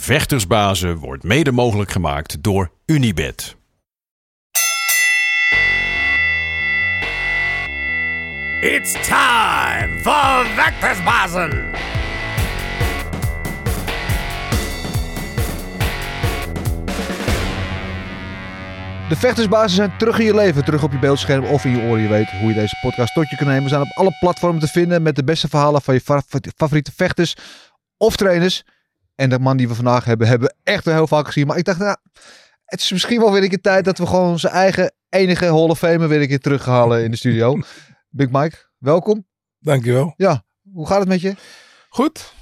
Vechtersbazen wordt mede mogelijk gemaakt door Unibed. It's time for Vectorsbazen! De vechtersbazen zijn terug in je leven, terug op je beeldscherm of in je oren. Je weet hoe je deze podcast tot je kunt nemen. We zijn op alle platformen te vinden met de beste verhalen van je fa- favoriete vechters of trainers. En de man die we vandaag hebben, hebben we echt wel heel vaak gezien. Maar ik dacht, nou, het is misschien wel weer een keer tijd dat we gewoon onze eigen enige Hall of Famer weer een keer terughalen in de studio. Big Mike, welkom. Dankjewel. Ja, hoe gaat het met je? Goed.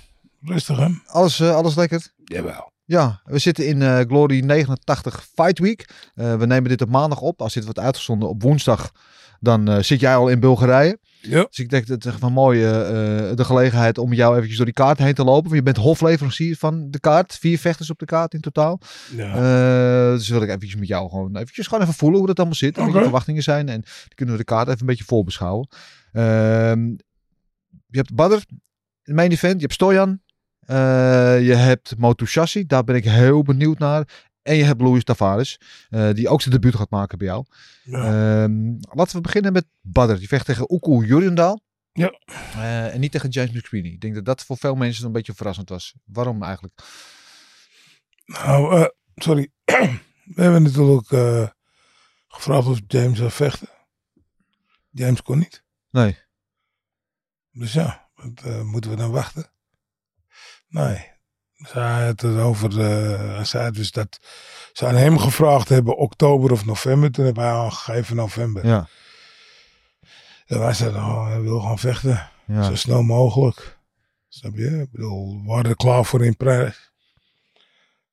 Rustig hè? Alles, eh, alles lekker? Jawel. Ja, we zitten in eh, Glory 89 Fight Week. Eh, we nemen dit op maandag op. Als dit wordt uitgezonden op woensdag, dan zit jij al in Bulgarije. Ja. Dus ik denk dat het echt wel mooi eh, eh, de gelegenheid om jou eventjes door die kaart heen te lopen. Want je bent hofleverancier van de kaart. Vier vechters op de kaart in totaal. ja. Eh, dus wil ik eventjes met jou gewoon eventjes gewoon even voelen hoe dat allemaal zit. En wat je Oké. verwachtingen zijn. En dan kunnen we de kaart even een beetje voorbeschouwen. Ehm, je hebt Badr, de main event. Je hebt Stojan. Eh, je hebt Motu. Daar ben ik heel benieuwd naar. En je hebt Luis Tavares. eh, die ook zijn debuut gaat maken bij jou. ja. Ehm, laten we beginnen met Badr. Die vecht tegen Oekoe Jurjendaal. Ja. Eh, en niet tegen James McSweeney. Ik denk dat dat voor veel mensen een beetje verrassend was. Waarom eigenlijk? nou, eh, sorry. We hebben natuurlijk eh, gevraagd of James zou vechten. James kon niet. Nee. Dus ja, wat moeten we dan wachten? Nee. Hij had het over, zei dus dat ze aan hem gevraagd hebben oktober of november. Toen hebben hij aangegeven november. Ja. En wij zeiden, oh, hij wil gaan vechten. ja. Zo snel mogelijk. Snap je? Ik bedoel, we waren er klaar voor in prijs.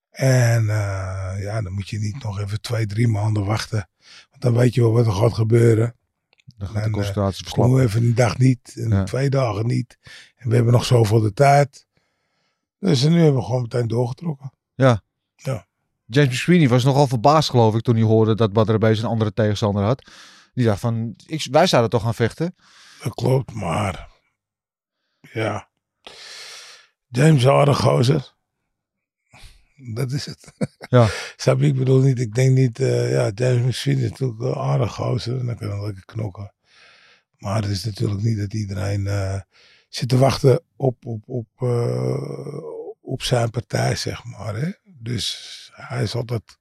En eh, ja, dan moet je niet nog even twee, drie maanden wachten. Want dan weet je wel wat er gaat gebeuren. Dan gaat de En, eh, concentratie Kom verslappen. even een dag niet, en Ja. twee dagen niet. En we hebben nog zoveel de tijd. Dus nu hebben we gewoon meteen doorgetrokken. James McSweeney was nogal verbaasd, geloof ik, toen hij hoorde dat Badr Bees een andere tegenstander had. Die dacht van, ik, wij zouden toch gaan vechten? Dat klopt, maar ja. James aardig gozer. Dat is het. Ja. Snap je? Ik bedoel niet, ik denk niet, eh, ja, James McSween is natuurlijk aardig gozer. En dan kan hij lekker knokken. Maar het is natuurlijk niet dat iedereen eh, zit te wachten op, op, op, eh, op zijn partij, zeg maar. Hè? Dus hij is altijd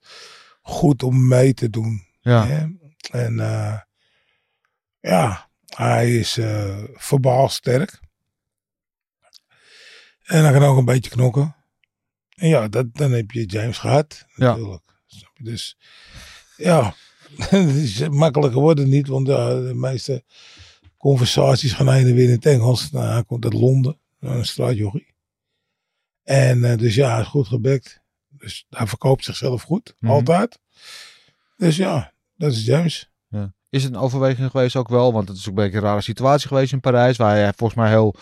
goed om mee te doen. Ja, Hè? En eh, ja, hij is eh verbaal sterk. En hij kan ook een beetje knokken. En ja, dat, dan heb je James gehad. Ja. Natuurlijk. Je? Dus ja, het is makkelijker wordt het niet. Want ja, de meeste conversaties gaan heen en weer in het Engels. Nou, hij komt uit Londen. Een straatjochie. En eh, dus ja, hij is goed gebekt. Dus hij verkoopt zichzelf goed. Mhm. Altijd. Dus ja, dat is James. ja. Is het een overweging geweest ook wel? Want het is ook een beetje een rare situatie geweest in Parijs. Waar hij volgens mij heel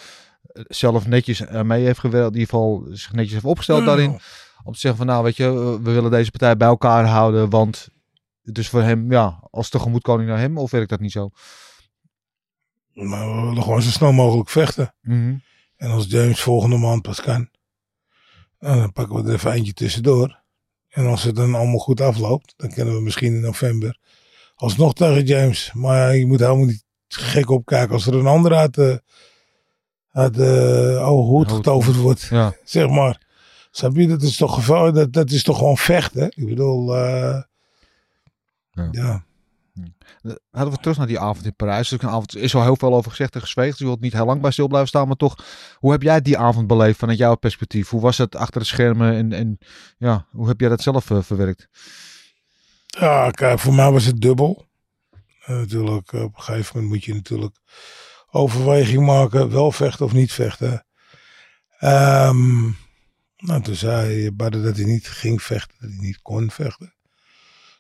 eh, zelf netjes eh, mee heeft gewerkt. In ieder geval zich netjes heeft opgesteld daarin. Om te zeggen van nou weet je, we willen deze partij bij elkaar houden. Want het is voor hem, ja, als tegemoetkoning naar hem. Of werkt dat niet zo? Maar we willen gewoon zo snel mogelijk vechten. Mhm. En als James volgende maand pas kan, nou, dan pakken we er even eentje tussendoor. En als het dan allemaal goed afloopt, dan kunnen we misschien in november alsnog tegen James. Maar je moet helemaal niet gek opkijken als er een ander uit de, uit de oude hoed getoverd wordt. Ja, Zeg maar. Snap je? Dat is toch geval, dat, dat is toch gewoon vechten. Ik bedoel, eh, Ja. ja. Hadden we terug naar die avond in Parijs. Dus een avond er is al heel veel over gezegd en gezweegd. Dus je wilt niet heel lang bij stil blijven staan. Maar toch, hoe heb jij die avond beleefd vanuit jouw perspectief? Hoe was het achter de schermen? En, en ja, hoe heb jij dat zelf eh, verwerkt? Ja, kijk, voor mij was het dubbel. Eh, natuurlijk, op een gegeven moment moet je natuurlijk overweging maken, wel vechten of niet vechten. Ehm, nou, toen zei Badde dat hij niet ging vechten, dat hij niet kon vechten.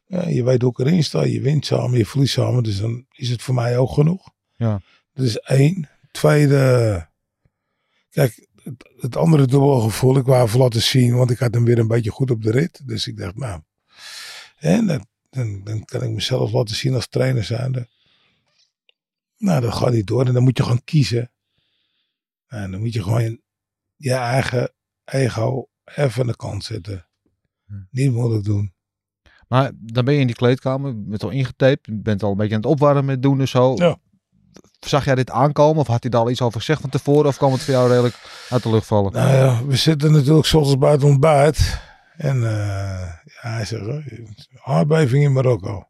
Ja, je weet hoe ik erin sta, je wint samen, je verliest samen, dus dan is het voor mij ook genoeg. Ja. Dat is één. Tweede, kijk, het, het andere dubbel gevoel, ik wou even laten zien, want ik had hem weer een beetje goed op de rit. Dus ik dacht, nou, en dan, dan, dan kan ik mezelf laten zien als trainer zijnde. Nou, dat gaat niet door. En dan moet je gewoon kiezen. En dan moet je gewoon je eigen ego even aan de kant zetten. Niet moeilijk doen. Maar dan ben je in die kleedkamer, je bent al ingetaped, je bent al een beetje aan het opwarmen met doen en zo. Ja. Zag jij dit aankomen of had hij daar al iets over gezegd van tevoren? Of kwam het voor jou redelijk uit de lucht vallen? Nou ja, we zitten natuurlijk 's ochtends buiten ontbijt. En eh, ja, hij zegt, aardbeving in Marokko.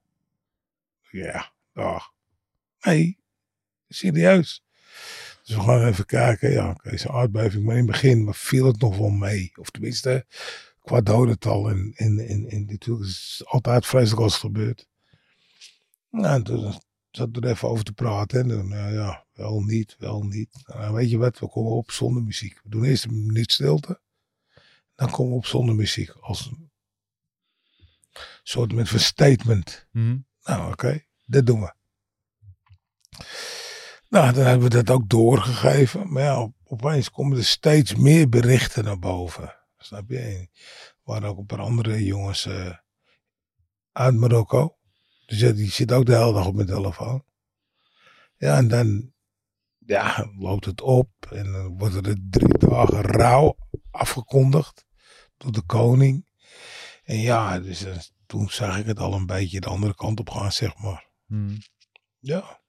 Ja, dag. Nee, serieus. Dus we gaan even kijken. Ja, oké, is een aardbeving. Maar in het begin maar viel het nog wel mee. Of tenminste, qua dodental. En, en, en, en natuurlijk is het altijd vreselijk als het gebeurt. Nou, en toen zat er even over te praten. En dan, ja, ja, wel niet, wel niet. Nou, weet je wat, we komen op zonder muziek. We doen eerst een minuut stilte. Dan komen we op zonder muziek. Als een soort met van statement. Mhm. Nou, oké, dat doen we. Nou, dan hebben we dat ook doorgegeven. Maar ja, op- opeens komen er steeds meer berichten naar boven. Snap je? Er waren ook een paar andere jongens eh, uit Marokko. Dus ja, die zit ook de hele dag op mijn telefoon. Ja, en dan ja, loopt het op. En dan wordt er drie dagen rouw afgekondigd door de koning. En ja, dus eh, toen zag ik het al een beetje de andere kant op gaan, zeg maar. Mhm. Ja,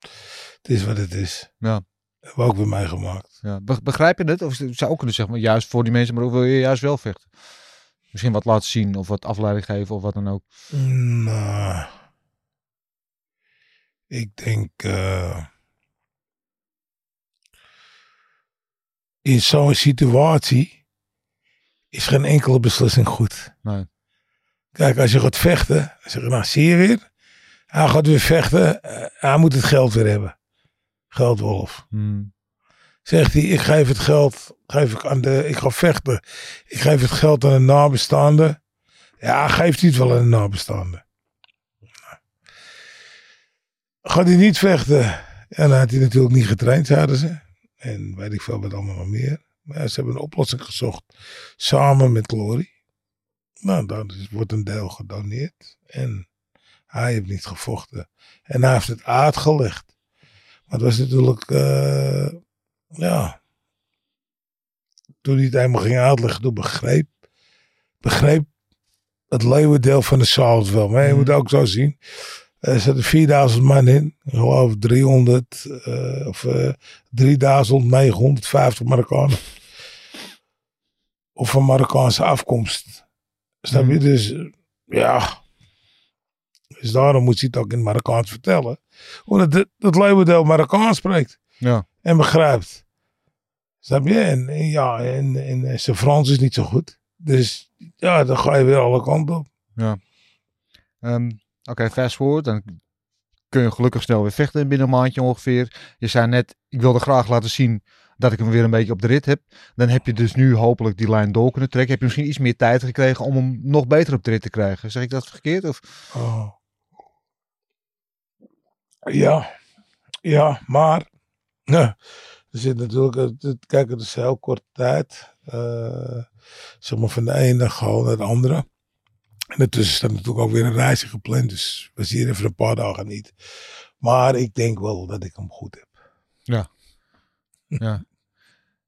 het is wat het is. Ja. Hebben we ook weer meegemaakt. Ja. Be- Begrijp je het? Of zou ook kunnen zeggen, maar juist voor die mensen, maar ook wil je juist wel vechten? Misschien wat laten zien of wat afleiding geven of wat dan ook. Nou, ik denk eh, in zo'n situatie is geen enkele beslissing goed. Nee. Kijk, als je gaat vechten, zeg je, nou zie je weer, hij gaat weer vechten, eh, hij moet het geld weer hebben. Geldwolf. Mhm. Zegt hij, ik geef het geld, geef ik aan de, ik ga vechten. Ik geef het geld aan een nabestaande. Ja, geeft hij het wel aan een nabestaande. Gaat hij niet vechten? En dan had hij natuurlijk niet getraind, zeiden ze. En weet ik veel wat allemaal nog meer. Maar ja, ze hebben een oplossing gezocht. Samen met Glory. Nou, dan wordt een deel gedoneerd. En hij heeft niet gevochten. En hij heeft het uitgelegd. Maar het was natuurlijk, eh, ja. Toen hij het eenmaal ging uitleggen, toen begreep, begreep het leeuwendeel van de zaal het wel. Maar je Mhm. moet ook zo zien. Er zitten 4000 man in. Ik geloof 300 eh, of eh 3950 Marokkanen. Of van Marokkaanse afkomst. Snap je? Mhm. Dus eh, ja. Dus daarom moet je het ook in Marokkaans vertellen. Omdat het, het leeuwendeel Marokkaans spreekt Ja. en begrijpt. Snap je? En, en ja, en, en, zijn Frans is niet zo goed. Dus ja, dan ga je weer alle kanten op. Ehm, Oké, fast forward. Dan kun je gelukkig snel weer vechten binnen een maandje ongeveer. Je zei net, ik wilde graag laten zien dat ik hem weer een beetje op de rit heb. Dan heb je dus nu hopelijk die lijn door kunnen trekken. Heb je misschien iets meer tijd gekregen om hem nog beter op de rit te krijgen. Zeg ik dat verkeerd? Of? Oh. Ja, ja, maar ja, er zit natuurlijk, kijk, het is heel korte tijd. eh, zeg maar van de ene gewoon naar de andere. En ertussen staat natuurlijk ook weer een reisje gepland, dus we zien even een paar dagen niet. Maar ik denk wel dat ik hem goed heb. Ja.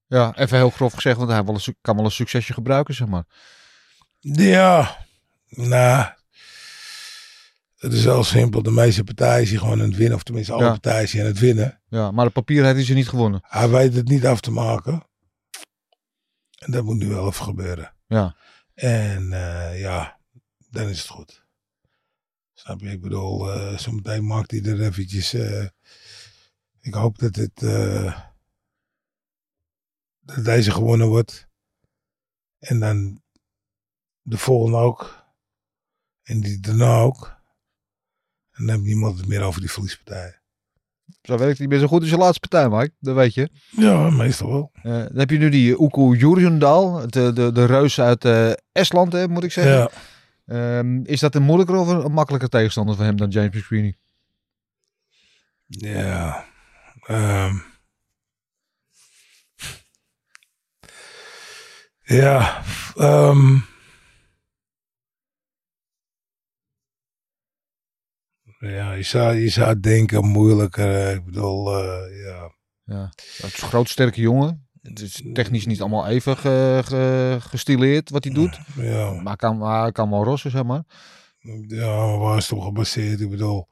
Ja, even heel grof gezegd, want hij kan wel een succesje gebruiken, zeg maar. Ja, nou, het is wel simpel. De meeste partijen zijn gewoon aan het winnen, of tenminste alle Ja. partijen zijn aan het winnen. Ja, maar de papier heeft hij ze niet gewonnen. Hij weet het niet af te maken. En dat moet nu wel even gebeuren. Ja. En eh, ja, dan is het goed. Snap je? Ik bedoel, eh zometeen maakt hij er eventjes... eh, ik hoop dat het... eh, dat deze gewonnen wordt. En dan de volgende ook. En die daarna ook. En dan heeft niemand het meer over die verliespartijen. Zo werkt hij best zo goed als je laatste partij, Mike. Dat weet je. Ja, meestal wel. Eh, dan heb je nu die Oeko Jurjendal, de, de, de reus uit eh, Estland, hè, moet ik zeggen. Ja. Ehm, is dat een moeilijker of een makkelijker tegenstander voor hem dan James McSweeney? Ja. ehm. ja. ehm. Ja, je zou, je zou denken moeilijker. Ik bedoel, eh, ja. Ja. Het is een groot, sterke jongen. Het is technisch niet allemaal even ge- ge- gestileerd wat hij doet. Ja, Maar kan, maar kan wel rossen, zeg maar. ja maar waar is het op gebaseerd? Ik bedoel,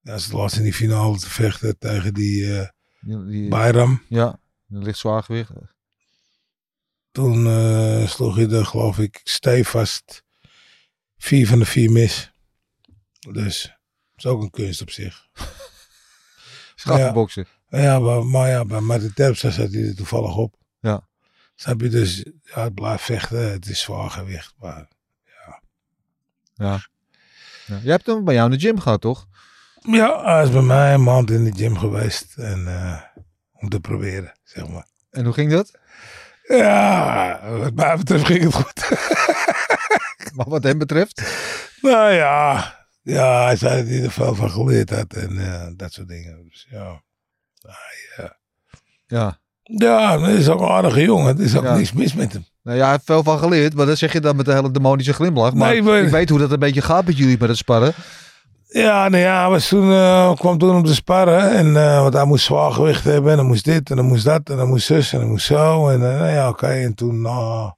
ja, ze laatst in die finale te vechten tegen die eh Die, die- Bayram. ja, een licht zwaargewicht. Toen eh, sloeg je er, geloof ik, stevast vier van de vier mis. Dus, dat is ook een kunst op zich. Schafboksen. Ja, maar, maar ja, bij Martin Terpstra zat hij er toevallig op. Ja. Snap je? Dus, ja, het blijft vechten. Het is zwaar gewicht. Maar Ja. ja. Je hebt hem bij jou in de gym gehad, toch? ja, hij is bij mij een maand in de gym geweest. En, eh, om te proberen, zeg maar. En hoe ging dat? Ja, wat mij betreft ging het goed. Maar wat hem betreft? Nou ja, ja, hij zei dat hij er veel van geleerd had en eh, dat soort dingen. Dus ja. Ja. Ja, dat is ook een aardige jongen. Er is ook Ja. niks mis met hem. Nou ja, hij heeft veel van geleerd, maar dat zeg je dan met een hele demonische glimlach. Maar Nee, maar- ik weet hoe dat een beetje gaat met jullie met het sparren. Ja, nou ja, was toen, eh, kwam toen om te sparren. En, eh, want hij moest zwaar gewicht hebben. En dan moest dit en dan moest dat. En dan moest zus en dan moest zo. En eh, nou ja, oké. En toen na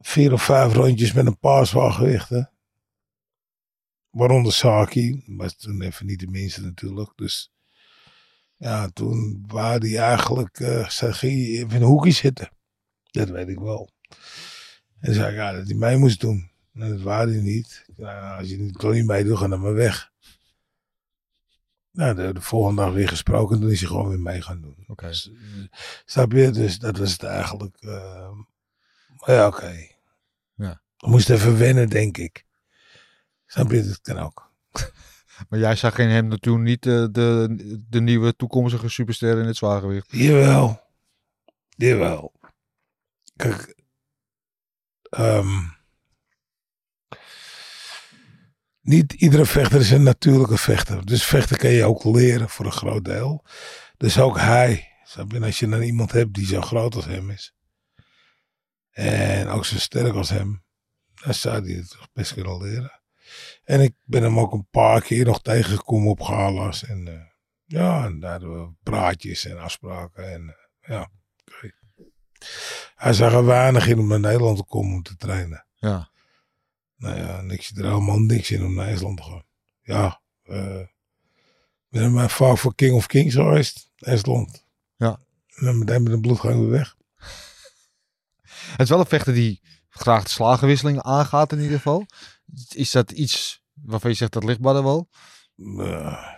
vier of vijf rondjes met een paar zwaar gewichten. Waaronder Saki. Was toen even niet de minste natuurlijk. Dus ja, toen wou hij eigenlijk, hij even in een hoekje zitten. Dat weet ik wel. En zei ik, ja, dat hij mee moest doen. En dat wou hij niet. Nou, als je niet, toch niet meedoet, ga dan maar weg. Nou, de, de volgende dag weer gesproken, toen is hij gewoon weer mee gaan doen. Oké. Dus, eh, snap je? Dus dat was het eigenlijk. eh, maar ja, oké. Ja. We moesten even wennen, denk ik. Je? Dat kan ook. Maar jij zag in hem natuurlijk niet eh, de, de nieuwe toekomstige superster in het zwaargewicht. Jawel. Jawel. Kijk. ehm, niet iedere vechter is een natuurlijke vechter. Dus vechten kan je ook leren voor een groot deel. Dus ook hij. Als je dan iemand hebt die zo groot als hem is. En ook zo sterk als hem. Dan zou hij het toch best kunnen leren. En ik ben hem ook een paar keer nog tegengekomen op galas. En eh, ja, en daar hadden we praatjes en afspraken. En eh, ja, oké. Hij zag er weinig in om naar Nederland te komen om te trainen. Ja. Nou ja, en ik zie er helemaal niks in om naar IJsland te gaan. Ja, eh ben er maar vaak voor King of Kings geweest, IJsland. Ja. En dan meteen met een bloedgang weer weg. Het is wel een vechter die graag de slagenwisseling aangaat in ieder geval. Is dat iets waarvan je zegt dat ligt Badden wel? Eh,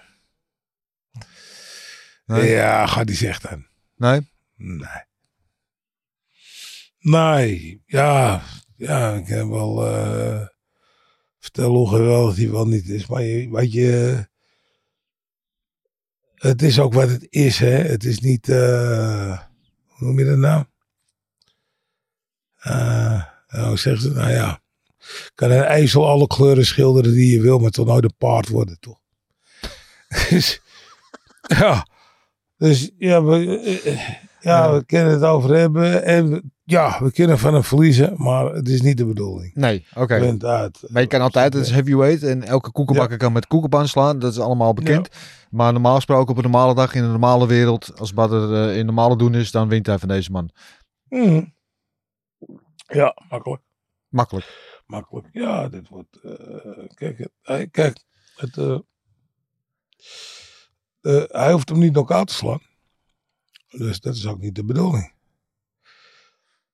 Nee? Ja, ga die zegt dan. Nee? Nee. Nee, ja, ja, ik heb wel eh vertel hoe geweldig die wel niet is. Maar je, weet je, het is ook wat het is, hè. Het is niet, eh, hoe noem je dat nou? Eh, nou, hoe zeggen ze, nou ja, kan een ezel alle kleuren schilderen die je wil, maar toch nooit een paard worden, toch? dus, ja, dus ja, we, eh, eh, ja, we kunnen het over hebben en ja, we kunnen van hem verliezen, maar het is niet de bedoeling. Nee, oké. Punt uit. Maar je kan altijd, het is heavyweight en elke koekenbakker kan met koekenpan slaan. Dat is allemaal bekend. Maar normaal gesproken op een normale dag in een normale wereld, als Badder eh, in normale doen is, dan wint hij van deze man. Mhm. Ja, makkelijk. Makkelijk. Makkelijk. Ja, dit wordt. eh, kijk, hij, kijk het, eh, eh, hij hoeft hem niet knock-out te slaan. Dus dat is ook niet de bedoeling.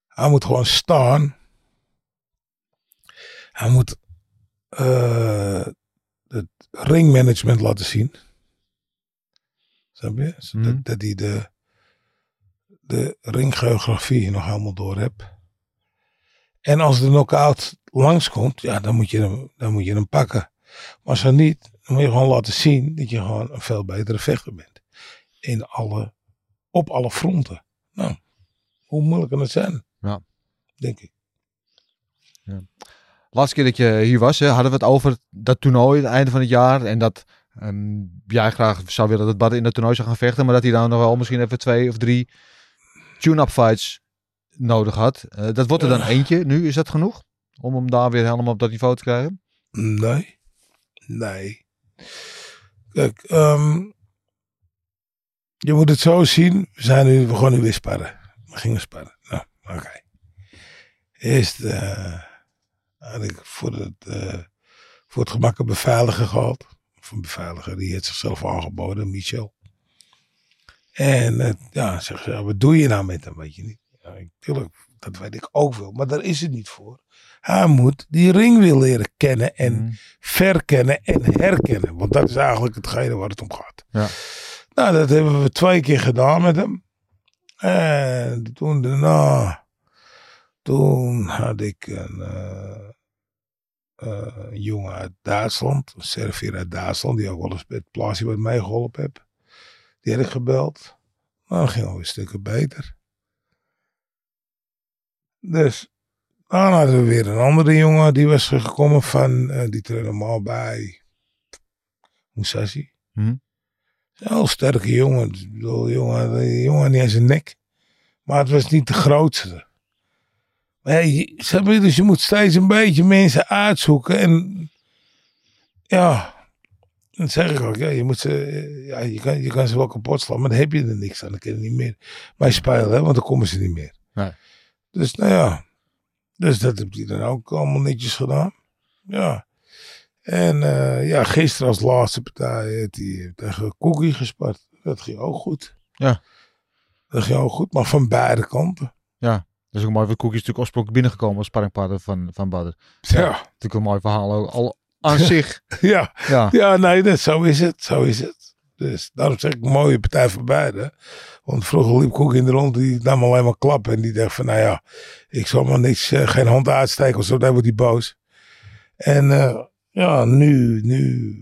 Hij moet gewoon staan. Hij moet het ringmanagement laten zien. Snap je? Zodat Mhm. dat hij de, de ringgeografie nog helemaal door hebt. En als de knockout langskomt, ja, dan moet je hem, dan moet je hem pakken. Maar als dat niet, dan moet je gewoon laten zien dat je gewoon een veel betere vechter bent. In alle, op alle fronten. Nou, hoe moeilijk kan het zijn? Ja. Denk ik. Laatste keer dat je hier was, hè, hadden we het over dat toernooi, het einde van het jaar. En dat ehm, jij graag zou willen dat Badden in dat toernooi zou gaan vechten. Maar dat hij dan nog wel misschien even twee of drie tune-up fights nodig had. Eh, dat wordt er dan eentje nu. Is dat genoeg? Om hem daar weer helemaal op dat niveau te krijgen? Nee. Nee. Kijk, ehm, je moet het zo zien. We zijn nu, nu weer sparren. We gingen sparren. Nou, oké. Eerst eh, had ik voor het, eh, voor het gemak een beveiliger gehad. Of een beveiliger, die heeft zichzelf aangeboden, Michel. En eh, ja, zeg ze, wat doe je nou met hem, weet je niet. Ja, tuurlijk, dat weet ik ook wel, maar daar is het niet voor. Hij moet die ring weer leren kennen en Mhm. verkennen en herkennen. Want dat is eigenlijk hetgene waar het om gaat. Ja. Nou, dat hebben we twee keer gedaan met hem. En toen daarna, toen had ik een, eh, eh, jongen uit Duitsland, een Servier uit Duitsland, die ook wel eens met het plaatsje wat meegeholpen heb. Die had ik gebeld. Nou, dan ging het weer stukken beter. Dus dan hadden we weer een andere jongen, die was gekomen van, eh, die trainde normaal bij Musashi. Mhm. Een heel sterke jongen. Ik bedoel, jongen, die jongen niet eens een nek. Maar het was niet de grootste. Maar ja, dus je moet steeds een beetje mensen uitzoeken. En ja, dat zeg ik ook. Ja, je, moet ze, ja, je, kan, je kan ze wel kapot slaan, maar dan heb je er niks aan. Dan kun je niet meer bij spelen, hè, want dan komen ze niet meer. Nee. Dus nou ja, dus dat heb hij dan ook allemaal netjes gedaan. Ja. En eh, ja, gisteren als laatste partij heeft hij tegen Cookie gespart. Dat ging ook goed. Ja. Dat ging ook goed, maar van beide kanten. Dat is ook mooi, want Cookie is natuurlijk oorspronkelijk binnengekomen als sparringpartner van, van Badder. Ja, Natuurlijk een mooi verhaal ook, al aan zich. ja, Ja, ja nee, dat, zo is het. Zo is het. Dus daarom zeg ik een mooie partij voor beide. Want vroeger liep Cookie in de rond, die nam alleen maar klappen. En die dacht van, nou ja, ik zal maar niks, eh, geen hand uitsteken, of zo, dan wordt hij boos. En eh, ja, nu, nu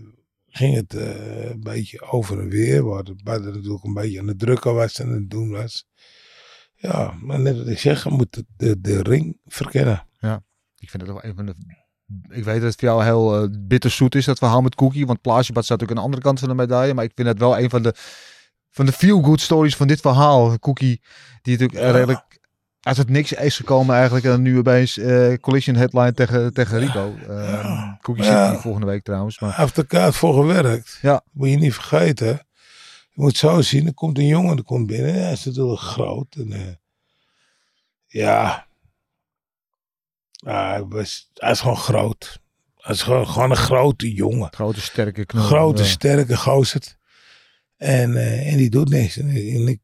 ging het eh, een beetje over en weer. Waar Badder natuurlijk een beetje aan het drukken was en aan het doen was. Ja, maar net wat ik zeg, je moet de, de, ring verkennen. ik vind het wel een van de... Ik weet dat het voor jou heel eh, bitterzoet is, dat verhaal met Cookie. Want Plaasjebad staat natuurlijk aan de andere kant van de medaille. Maar ik vind het wel een van de, van de feel-good stories van dit verhaal. Cookie, die natuurlijk Ja. redelijk uit het niks is gekomen eigenlijk. En nu opeens collision headline tegen, tegen Rico. Eh, Ja. Cookie zit hier volgende week trouwens. Maar Hij heeft er kaart voor gewerkt. Ja. Moet je niet vergeten. Je moet zo zien, er komt een jongen, er komt binnen. Hij is natuurlijk groot. En, eh, ja. Hij, was, hij is gewoon groot. Hij is gewoon, gewoon een grote jongen. grote, sterke knul. Grote, sterke gozer. En, eh, en die doet niks. En, en ik,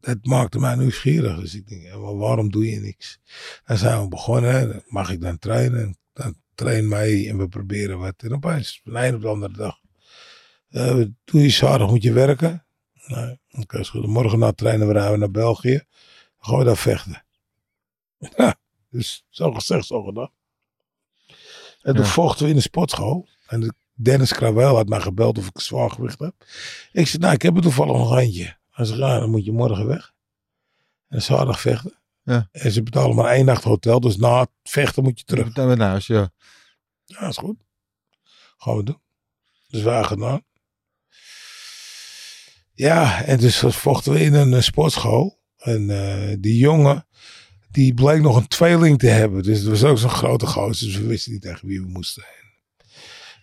dat maakte mij nieuwsgierig. Dus ik denk, waarom doe je niks? Dan zijn we begonnen. Mag ik dan trainen? Dan train mij en we proberen wat. En opeens, van de een op de andere dag. eh, doe je zaterdag moet je werken? Nee, oké, is goed. Morgen na trainen we naar België. Dan gaan we daar vechten. Ja, dus zo gezegd, zo gedaan. En toen Ja. vochten we in de sportschool. En Dennis Krawel had mij gebeld of ik zwaar gewicht heb. Ik zei, nou, ik heb er toevallig nog eentje. Hij zei, ja, dan moet je morgen weg. En zaterdag vechten. Ja. En ze betalen maar één nacht hotel. Dus na het vechten moet je terug. Dan weer naar huis, ja. Ja, is goed. Gaan we doen. Dus wij gedaan. Ja, en dus vochten we in een eh, sportschool. En eh, die jongen, die bleek nog een tweeling te hebben. Dus het was ook zo'n grote gozer. Dus we wisten niet tegen wie we moesten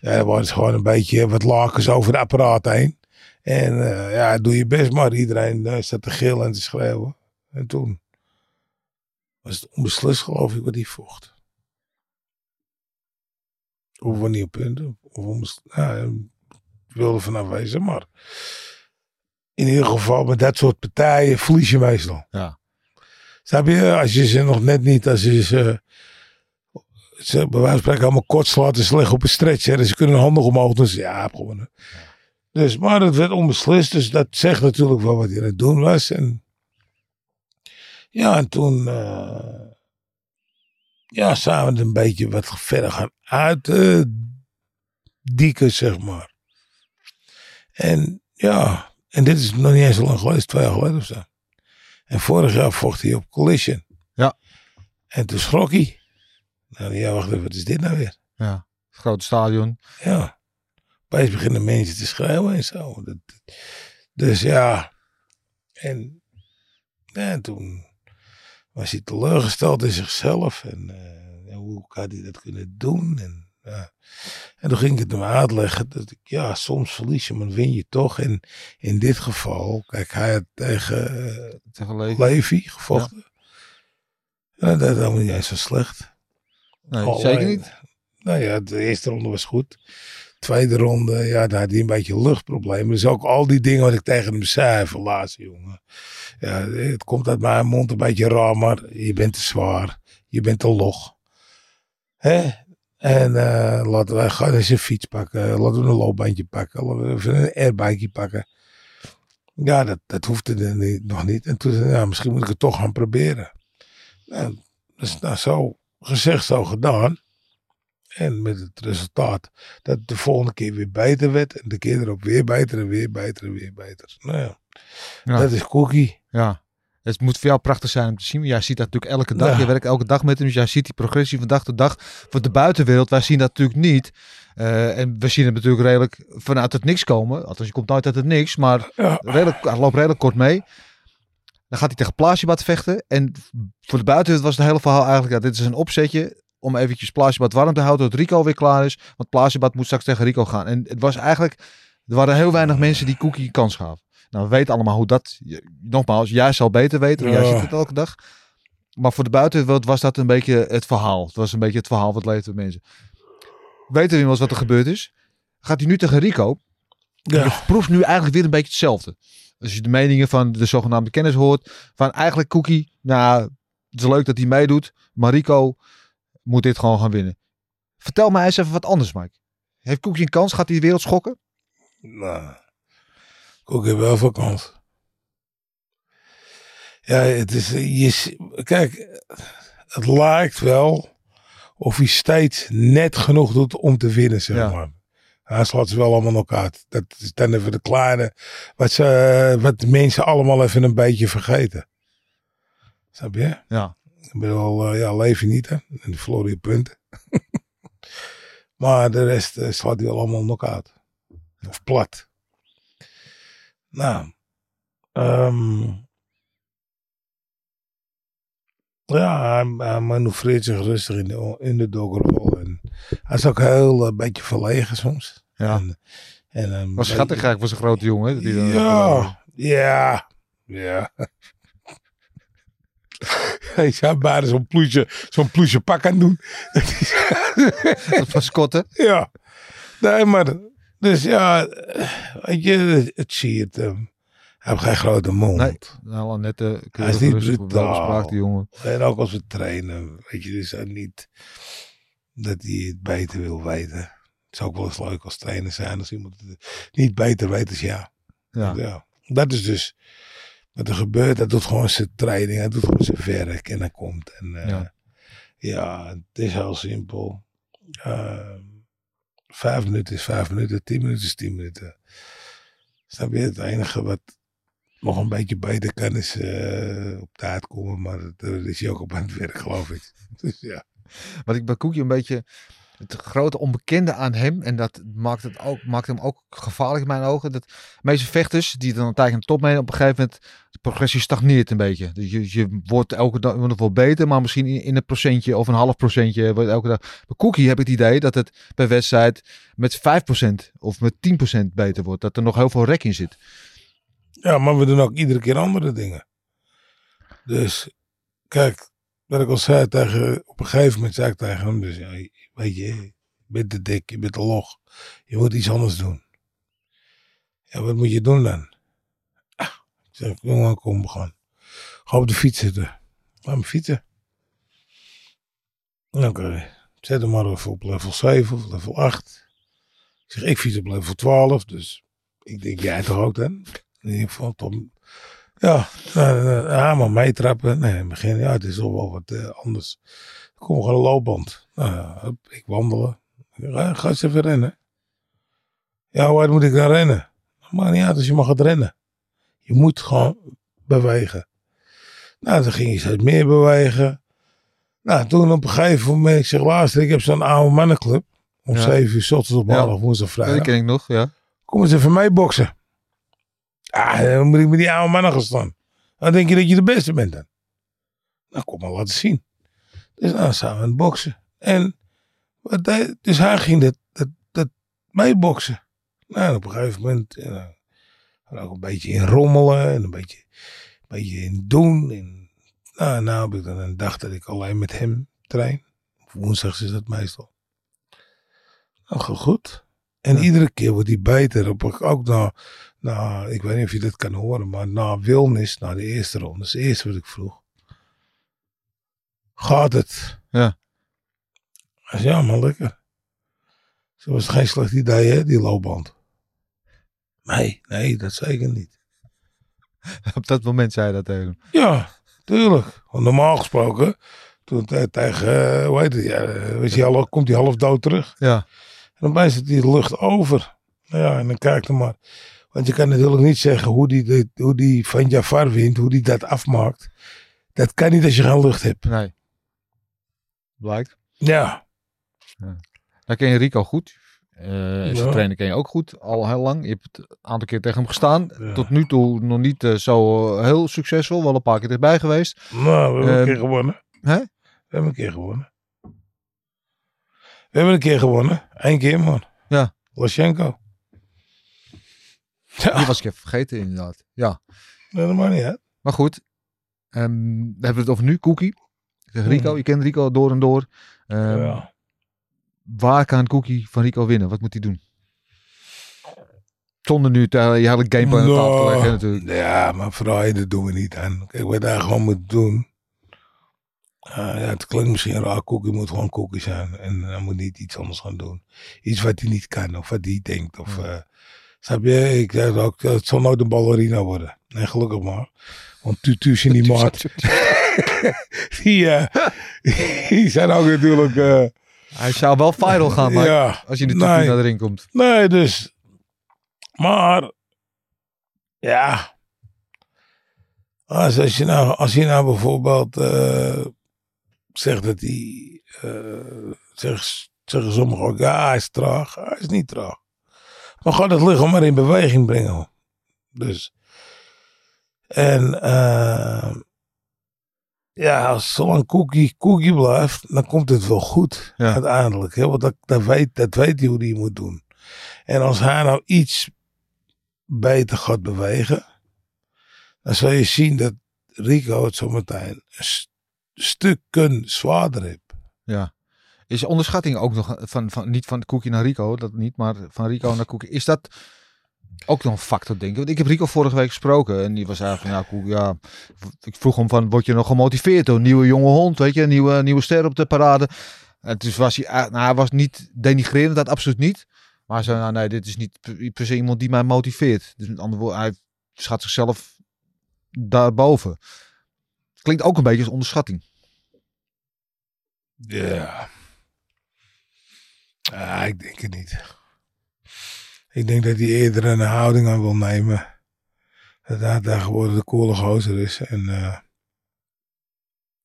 Ja, er was gewoon een beetje wat lakens over het apparaat heen. En eh, ja, doe je best maar. Iedereen uh, zat te gillen en te schreeuwen. En toen was het onbeslist geloof ik wat die vocht. Niet op punten. Of onbes- ja, ik wilde vanaf wezen, maar in ieder geval met dat soort partijen verlies je meestal. Ja. Snap je? Als je ze nog net niet, als je ze, ze bij wijze van spreken allemaal kort slaat en ze liggen op een stretcher en ze kunnen hun handen omhoog doen. ze, Ja, gewonnen. Dus, maar het werd onbeslist, dus dat zegt natuurlijk wel wat hij aan het doen was. En ja, en toen eh, ja, zijn we het een beetje wat verder gaan uitdieken, zeg maar. En ja, en dit is nog niet eens zo lang geleden, twee jaar geleden of zo. En vorig jaar vocht hij op Collision. Ja. En toen schrok hij. Nou ja, wacht even, wat is dit nou weer? Ja, het grote stadion. Ja. Opeens beginnen mensen te schreeuwen en zo. Dat, dus ja. En, ja, en toen was hij teleurgesteld in zichzelf. En eh, hoe had hij dat kunnen doen? En, ja. en toen ging ik het hem uitleggen. Dat ik, ja, soms verlies je, maar win je toch. En in dit geval, kijk, hij had tegen Tegen Levi. Levi gevochten. Ja. dat is helemaal niet eens zo slecht. Nee, zeker niet. Nou ja, de eerste ronde was goed. Tweede ronde, ja, daar had hij een beetje luchtproblemen. Dus ook al die dingen wat ik tegen hem zei, laatste jongen. Ja, het komt uit mijn mond een beetje raar, maar je bent te zwaar. Je bent te log. Hè? En eh, laten wij gaan eens een fiets pakken. Laten we een loopbandje pakken. Laten we even een airbike pakken. Ja, dat, dat hoefde er niet- nog niet. En toen zei ja, misschien moet ik het toch gaan proberen. Nou, dus nou, zo gezegd, zo gedaan. En met het resultaat dat het de volgende keer weer beter werd. En de keer erop weer beter en weer beter en weer beter. Nou ja, Ja. dat is cookie. Ja. Het moet voor jou prachtig zijn om te zien. Jij ziet dat natuurlijk elke dag. Ja. Je werkt elke dag met hem. Dus jij ziet die progressie van dag tot dag. Voor de buitenwereld, wij zien dat natuurlijk niet. Eh, en we zien het natuurlijk redelijk vanuit het niks komen. Althans, je komt nooit uit het niks. Maar Ja, redelijk, loopt redelijk kort mee. Dan gaat hij tegen Plaasjebat vechten. En voor de buitenwereld was het hele verhaal eigenlijk... Ja, dit is een opzetje om eventjes Plaasjebat warm te houden... tot Rico weer klaar is. Want Plaasjebat moet straks tegen Rico gaan. En het was eigenlijk... Er waren heel weinig mensen die Cookie kans gaven. Nou, we weten allemaal hoe dat... je- Nogmaals, jij zal beter weten. want Jij ziet het elke dag. Maar voor de buitenwereld was dat een beetje het verhaal. Het was een beetje het verhaal wat leefde mensen. Weten we inmiddels wat er gebeurd is? Gaat hij nu tegen Rico? ja. Proeft nu eigenlijk weer een beetje hetzelfde. Als je de meningen van de zogenaamde kennis hoort. Van eigenlijk Cookie, nou, het is leuk dat hij meedoet. Maar Rico moet dit gewoon gaan winnen. Vertel mij eens even wat anders, Mike. Heeft Cookie een kans? Gaat hij de wereld schokken? Nou, Koek heeft wel veel kans. Ja, het is, je, kijk, het lijkt wel of hij steeds net genoeg doet om te winnen, zeg Ja. maar. Hij slaat ze wel allemaal nog uit. Dat is dan even de kleine, wat, ze, wat de mensen allemaal even een beetje vergeten. Snap je? Ja. Ik bedoel, eh, ja, leef je niet, hè? En verloor je punten. maar de rest eh, slaat hij wel allemaal nog uit. Of plat. Nou. ehm, ja, hij, hij manoeuvreert zich rustig in de, in de. En hij is ook heel een beetje verlegen soms. Ja. En, en een Was schattig eigenlijk voor zijn grote jongen. Die dan- ja, ja, ja. Hij zou bijna zo'n ploesje, zo'n ploesje pak aan doen. Dat was Kotten. ja. Nee, maar, dus ja, weet je, het zie het. hem. hij heeft geen grote mond. Nee. Nou, net uh, Hij is niet brutaal. die jongen. En ook als we trainen, weet je, dus hij niet dat hij het beter wil weten. Het is ook wel eens leuk als trainer zijn als iemand het niet beter weet als ja. Ja. Ja, dat is dus wat er gebeurt. Hij doet gewoon zijn training, hij doet gewoon zijn werk en hij komt. En eh, Ja. ja. het is heel simpel. Eh, vijf minuten is vijf minuten, tien minuten is tien minuten. Snap je? Het enige wat nog een beetje beter kan is eh, op tijd komen, maar daar is hij ook op aan het werk, geloof ik. Dus ja. Wat ik bij Koekje een beetje het grote onbekende aan hem, en dat maakt, het ook, maakt hem ook gevaarlijk in mijn ogen. Dat de meeste vechters die dan een de top mee, op een gegeven moment de progressie stagneert een beetje. Dus je, je wordt elke dag nog wel beter, maar misschien in, een procentje of een half procentje wordt elke dag. Bij Koekie heb ik het idee dat het per wedstrijd met 5% of met 10% beter wordt. Dat er nog heel veel rek in zit. ja, maar we doen ook iedere keer andere dingen. Dus kijk, wat ik al zei tegen, op een gegeven moment zei ik tegen hem, dus ja, weet je, je bent te dik, je bent te log. Je moet iets anders doen. Ja, wat moet je doen dan? Ah, ik zeg, jongen, kom, we gaan. Ga op de fiets zitten. Laat me fietsen. Oké, zet hem maar even op level 7 of level 8. Ik zeg, ik fiets op level 12, dus ik denk, jij toch ook dan? In ieder geval, Tom. Ja, nou, nou, ja, maar meetrappen. Nee, in het begin, ja, het is toch wel wat eh, anders. Kom gewoon een loopband. Nou, ik wandelen. Ga, ga eens even rennen. Ja, waar moet ik dan rennen? Maar niet uit als je mag gaat rennen. Je moet gewoon bewegen. Nou, dan ging je steeds meer bewegen. Nou, toen op een gegeven moment, ik zeg, luister, ik heb zo'n oude mannenclub. Om Ja. 7 uur 's ochtends op Ja. maandag, woensdag, Ja, vrijdag. die ken ik nog, ja. Kom eens even mee boksen. Ah, dan moet ik met die oude mannen gaan staan. Dan denk je dat je de beste bent dan. Nou, kom maar laten zien. Dus nou, we aan het boksen. En, wat hij- dus hij ging dat, dat, dat meeboksen. Nou, en op een gegeven moment, en ook een beetje in rommelen en een beetje, een beetje in doen. En, nou, nou heb ik dan een dag dat ik alleen met hem train. Woensdags is dat meestal. Nou, goed. En Ja. iedere keer wordt hij beter. Op, ook na, na, ik weet niet of je dit kan horen, maar na Wilnis, na de eerste ronde, dat is het eerste wat ik vroeg. Gaat het? Ja. Hij zei, ja, maar lekker. Zo was het geen slecht idee, hè, die loopband. Nee, nee, dat zeker niet. Op dat moment zei hij dat tegen hem. Ja, tuurlijk. Want normaal gesproken, toen te- tegen, eh, hoe heet het, ja, weet je, half- komt hij half dood terug. Ja, En dan bijt die lucht over. Nou ja, en dan kijk er maar. Want je kan natuurlijk niet zeggen hoe die, hoe die van Jafar wint, hoe die dat afmaakt. Dat kan niet als je geen lucht hebt. nee. Blijkt. Ja, Dan ken je Rico goed. Zijn Ja. trainer ken je ook goed, al heel lang. Je hebt het een aantal keer tegen hem gestaan. Ja. Tot nu toe nog niet eh, zo eh, heel succesvol. Wel een paar keer dichtbij geweest. nou, we hebben een Ehm, keer gewonnen. hè? We hebben een keer gewonnen. We hebben een keer gewonnen. Eén keer, man. Ja. Lashenko. Ja, Die was ik even vergeten inderdaad. Ja, nee, dat maakt niet uit. maar goed. Ehm, dan hebben we het over nu, Cookie. Ik zeg Rico, je kent Rico door en door. Ehm, ja. Waar kan Cookie van Rico winnen? Wat moet hij doen? Zonder nu te, je hele gameplan aan tafel te leggen Nou, natuurlijk. Ja, maar vooral dat doen we niet aan. Kijk, wat hij gewoon moet doen. Ah, ja, het klinkt misschien raar, Cookie moet gewoon Cookie zijn. En hij moet niet iets anders gaan doen. Iets wat hij niet kan of wat hij denkt. Of, eh, snap je? Ik zeg ook, het zal nooit een ballerina worden. Nee, gelukkig maar. Want tutu's in die die, eh, die zijn ook natuurlijk... eh, Hij zou wel viral gaan, maar ja, als je de nee. tutu naar de ring komt. Nee, dus. Maar. Ja. Als, als, je, nou, als je nou bijvoorbeeld. eh, zegt dat hij. zeg, zeggen sommigen ook. Ja, hij is traag. Hij is niet traag. Maar gewoon het lichaam maar in beweging brengen. Dus. En. eh, ja, als zolang Cookie Cookie blijft, dan komt het wel goed. Ja. Uiteindelijk. Hè? Want dat, dat, weet, dat weet hij hoe hij moet doen. En als hij nou iets beter gaat bewegen, dan zal je zien dat Rico het zometeen een st- stukken zwaarder heeft. Ja. Is onderschatting ook nog van, van niet van Cookie naar Rico, dat niet, maar van Rico naar Cookie. Is dat ook nog een factor, denk ik? Want ik heb Rico vorige week gesproken en die was eigenlijk ja. Ik vroeg hem van, word je nog gemotiveerd door nieuwe jonge hond, weet je, een nieuwe, nieuwe ster op de parade. En dus was hij, eh, nou, hij was niet denigrerend, dat absoluut niet. Maar zei, nou, nee, dit is niet per per se iemand die mij motiveert. Dus met andere woorden, hij schat zichzelf daarboven. Klinkt ook een beetje als onderschatting. Ja. Ah, ik denk het niet. Ik denk dat hij eerder een houding aan wil nemen. Dat hij daar gewoon de coole gozer is. En, eh,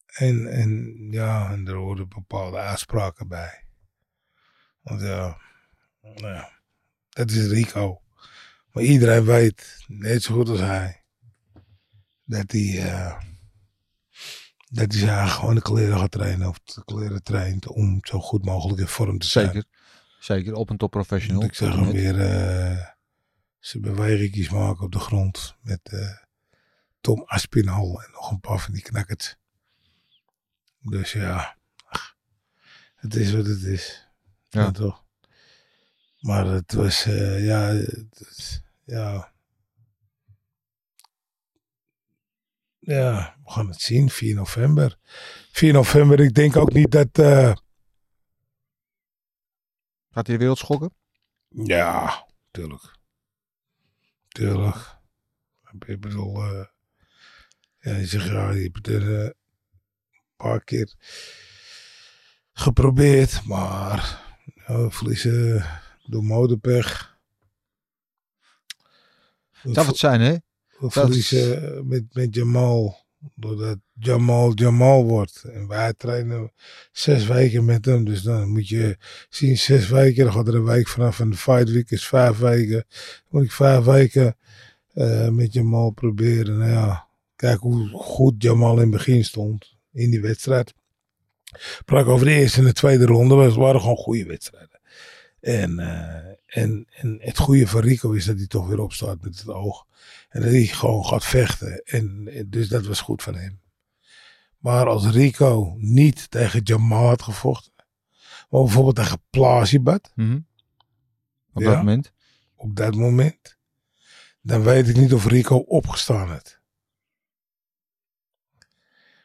en, en ja, en er horen bepaalde uitspraken bij. Want ja, nou dat is Rico. Maar iedereen weet, net zo goed als hij, dat hij, eh, dat hij zijn gewoon de kleren gaat trainen. Of de kleren traint om zo goed mogelijk in vorm te zijn. Zeker. Zeker, op een top professional. Want ik zag hem weer eh zijn bewegingjes maken op de grond. Met eh, Tom Aspinall en nog een paar van die knakkers. Dus ja, ach, het is wat het is. Ja. Ja, toch. Maar het was, eh, ja, het ja. ja, we gaan het zien. 4 november. 4 november, ik denk ook niet dat... Gaat hij de wereld schokken? ja, tuurlijk. Tuurlijk. Ik bedoel... eh, ja, je zegt, ja, je hebt er eh, een paar keer geprobeerd. Maar we verliezen door motorpech. We Zou het zijn, hè? We verliezen met, met Jamal. Doordat Jamal Jamal wordt. En wij trainen zes weken met hem. Dus dan moet je zien, zes weken. Dan gaat er een week vanaf. En de fight week is vijf weken. Dan moet ik vijf weken eh, met Jamal proberen. Nou ja, kijk hoe goed Jamal in het begin stond. In die wedstrijd. Praat over de eerste en de tweede ronde. maar Het waren gewoon goede wedstrijden. En, eh, en, en het goede van Rico is dat hij toch weer opstaat met het oog. En dat hij gewoon gaat vechten. En, dus dat was goed van hem. Maar als Rico niet tegen Jamal had gevochten. Maar bijvoorbeeld tegen Plasibat. Mhm. Op Ja. dat moment. Op dat moment. Dan weet ik niet of Rico opgestaan had.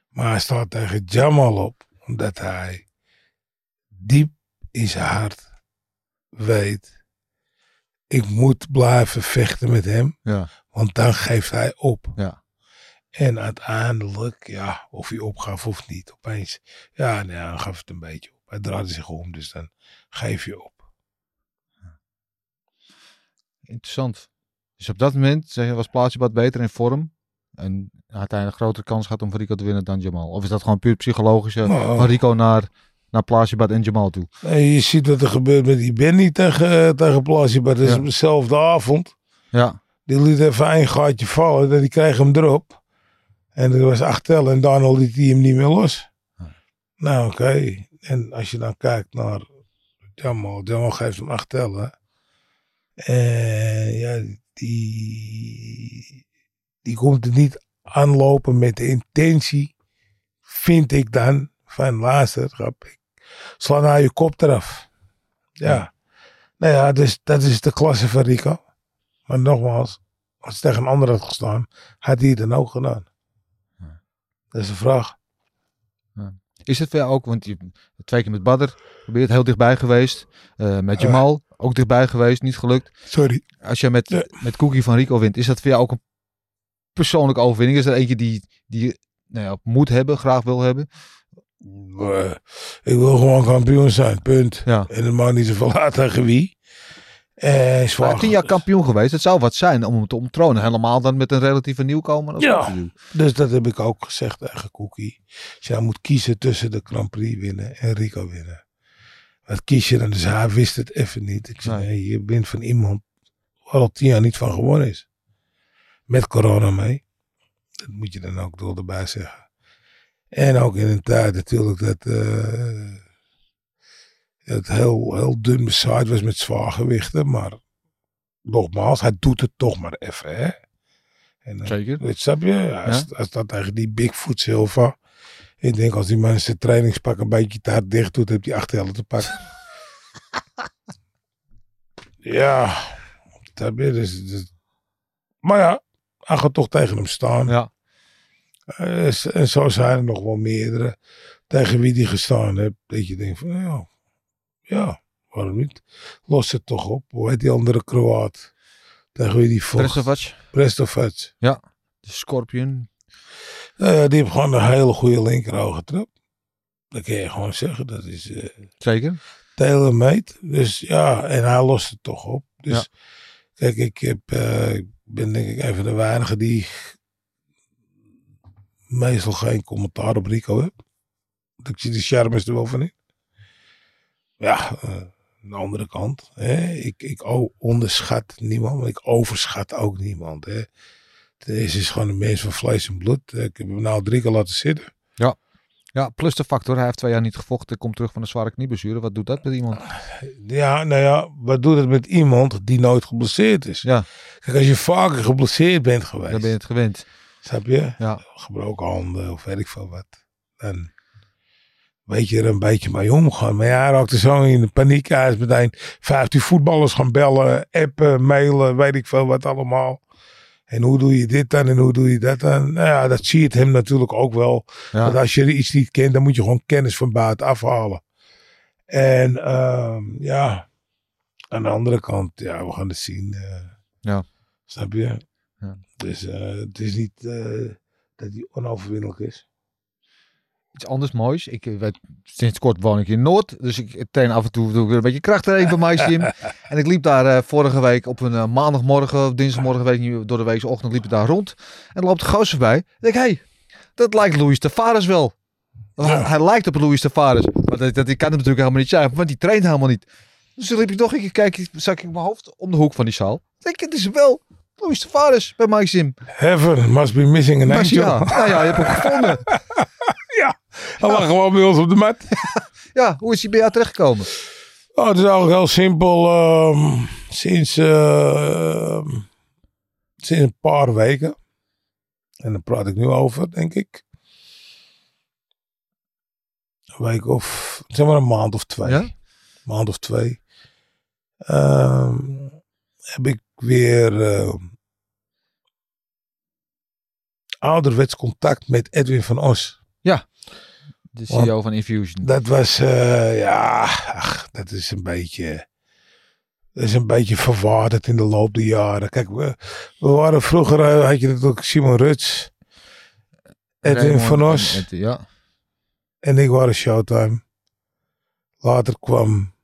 Maar hij staat tegen Jamal op. Omdat hij diep in zijn hart weet. Ik moet blijven vechten met hem. Ja. Want dan geeft hij op. Ja. En uiteindelijk, ja, of hij opgaf of niet, opeens, ja, nee, hij gaf het een beetje op. Hij draaide zich om, dus dan geef je op. Interessant. Dus op dat moment zeg je, was Plaatsje wat beter in vorm. En had hij een grotere kans gehad om van Rico te winnen dan Jamal. Of is dat gewoon puur psychologische Nou. van Rico naar, naar Plaatsje en Jamal toe? Nee, je ziet wat er gebeurt met die Benny tegen, eh, tegen Plasje, maar dat is Ja. dezelfde avond. Ja. Die liet even een gaatje vallen, en die kreeg hem erop. En er was acht tellen en daarna liet hij hem niet meer los. Nou, oké. En als je dan kijkt naar Jamal, Jamal geeft hem acht tellen. En ja, die, die komt er niet aanlopen met de intentie, vind ik dan, van luister, grap, ik sla nou je kop eraf. Ja. Nou ja, dus dat is de klasse van Rico. Maar nogmaals, als het tegen een ander had gestaan, had hij het dan ook gedaan. Dat is de vraag. Is het voor jou ook, want je twee keer met Badr, probeer het heel dichtbij geweest. Eh, met Jamal, ook dichtbij geweest, niet gelukt. Sorry. Als je met, Ja. met Cookie van Rico wint, is dat voor jou ook een persoonlijke overwinning? Is dat eentje die, die je nou ja, moet hebben, graag wil hebben? Eh, ik wil gewoon kampioen zijn, punt. Ja. En het maakt niet zoveel uit tegen wie. Eh, zwaar. Maar tien jaar kampioen geweest, het zou wat zijn om hem te omtronen. Helemaal dan met een relatieve nieuwkomer. als Ja. Dus dat heb ik ook gezegd tegen Cookie. Jij moet kiezen tussen de Grand Prix winnen en Rico winnen. Wat kies je dan? Dus hij wist het even niet. Ik zei, nee, je bent van iemand waar al tien jaar niet van gewonnen is. Met corona mee. Dat moet je dan ook door erbij zeggen. En ook in een tijd natuurlijk dat eh, het heel, heel dun bezaaid was met zwaargewichten. Maar nogmaals, hij doet het toch maar even. Hè? En, eh, Zeker. Weet, snap je? Ja, als, dat tegen die Bigfoot Silva. Ik denk als die man zijn trainingspak een beetje te hard dicht doet, heeft hij acht helden te pakken. ja, snap je? Dus, dus- maar ja, hij gaat toch tegen hem staan. Ja. Eh, en zo zijn er nog wel meerdere tegen wie die gestaan heeft. Dat je denkt van, ja, ja, waarom niet? Los het toch op. Hoe heet die andere Kroaat? Tegen wie die vocht? Prestovac, Prestovac. de Scorpion. Nou ja, die heeft gewoon een hele goede linkerogen trap. Dat kun je gewoon zeggen. Dat is eh Zeker. tailor-made. Dus ja, en hij lost het toch op. Dus Ja. kijk, ik, heb, eh, ik ben denk ik een van de weinigen die meestal geen commentaar op Rico heb. Want ik zie de charmes er wel van in. Ja, eh, aan de andere kant. Hè, ik, ik onderschat niemand, maar ik overschat ook niemand. Hè. Deze is gewoon een mens van vlees en bloed. Ik heb hem nou drie keer laten zitten. Ja, plus de factor. Hij heeft twee jaar niet gevochten. Komt terug van een zware knieblessure. Wat doet dat met iemand? Ja, nou ja, wat doet het met iemand die nooit geblesseerd is? Ja, Kijk, als je vaker geblesseerd bent geweest, dan ben je het gewend. Snap je? Ja. Gebroken handen of weet ik veel wat. Dan weet je er een beetje mee omgaan. Maar ja, hij raakte zo in de paniek. Hij is meteen 15 voetballers gaan bellen, appen, mailen, weet ik veel wat allemaal. En hoe doe je dit dan en hoe doe je dat dan? Nou ja, dat zie je het hem natuurlijk ook wel. Ja. Want als je iets niet kent, dan moet je gewoon kennis van buiten afhalen. En ehm, ja, aan de andere kant, ja, we gaan het zien. eh. Ja. Snap je? Ja. Dus eh, het is niet eh, dat hij onoverwinnelijk is. Iets anders moois. Ik eh, weet, sinds kort woon ik in Noord. Dus ik train af en toe doe ik weer een beetje krachttraining bij mijn gym. En ik liep daar vorige week op een maandagmorgen, of dinsdagmorgen, weet ik niet, door de weekse ochtend liep ik daar rond. En loopt de gozer voorbij. Ik denk, hé, hey, dat lijkt Louis Tavares wel. Hij, Ja. hij lijkt op Louis Tavares. Maar dat, dat, ik kan het natuurlijk helemaal niet zijn, want die traint helemaal niet. Dus toen liep ik nog een keer kijken, zak ik mijn hoofd om de hoek van die zaal. Ik denk, het is wel Louis Tavares bij mijn gym. Heaven must be missing an angel. ja, nou ja, je hebt hem gevonden. Hij lag gewoon bij ons op de mat. Ja, hoe is hij bij jou terechtgekomen? Oh, het is eigenlijk heel simpel. ehm, sinds, ehm, sinds een paar weken. En daar praat ik nu over, denk ik. Een week of, zeg maar een maand of twee. Ja? maand of twee. ehm, heb ik weer ehm, ouderwets contact met Edwin van Os. De Want- CEO van Infusion. Dat was, eh, ja, ach, dat is een beetje, dat is een beetje verwaterd in de loop der jaren. Kijk, we, we waren vroeger, eh, had je natuurlijk Simon Ruts, Edwin Raymond van en Os Ed- ja. en ik waren Showtime. Later kwam,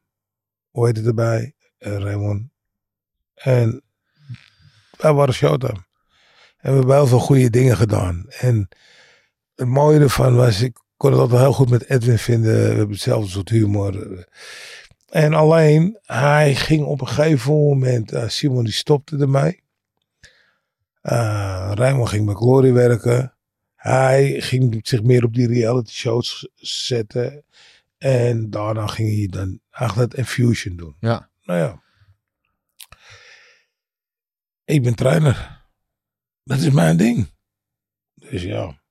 hoe heet het erbij, Eh, Raymond. En wij waren Showtime. En we hebben heel veel goede dingen gedaan. En het mooie ervan was, ik kon het altijd heel goed met Edwin vinden. We hebben hetzelfde soort humor. En alleen, hij ging op een gegeven moment, eh, Simon die stopte ermee. Uh, Raymond ging bij Glory werken. Hij ging zich meer op die reality shows zetten. En daarna ging hij dan eigenlijk dat Infusion doen. Ja. Nou ja. Ik ben trainer. Dat is mijn ding. Dus ja.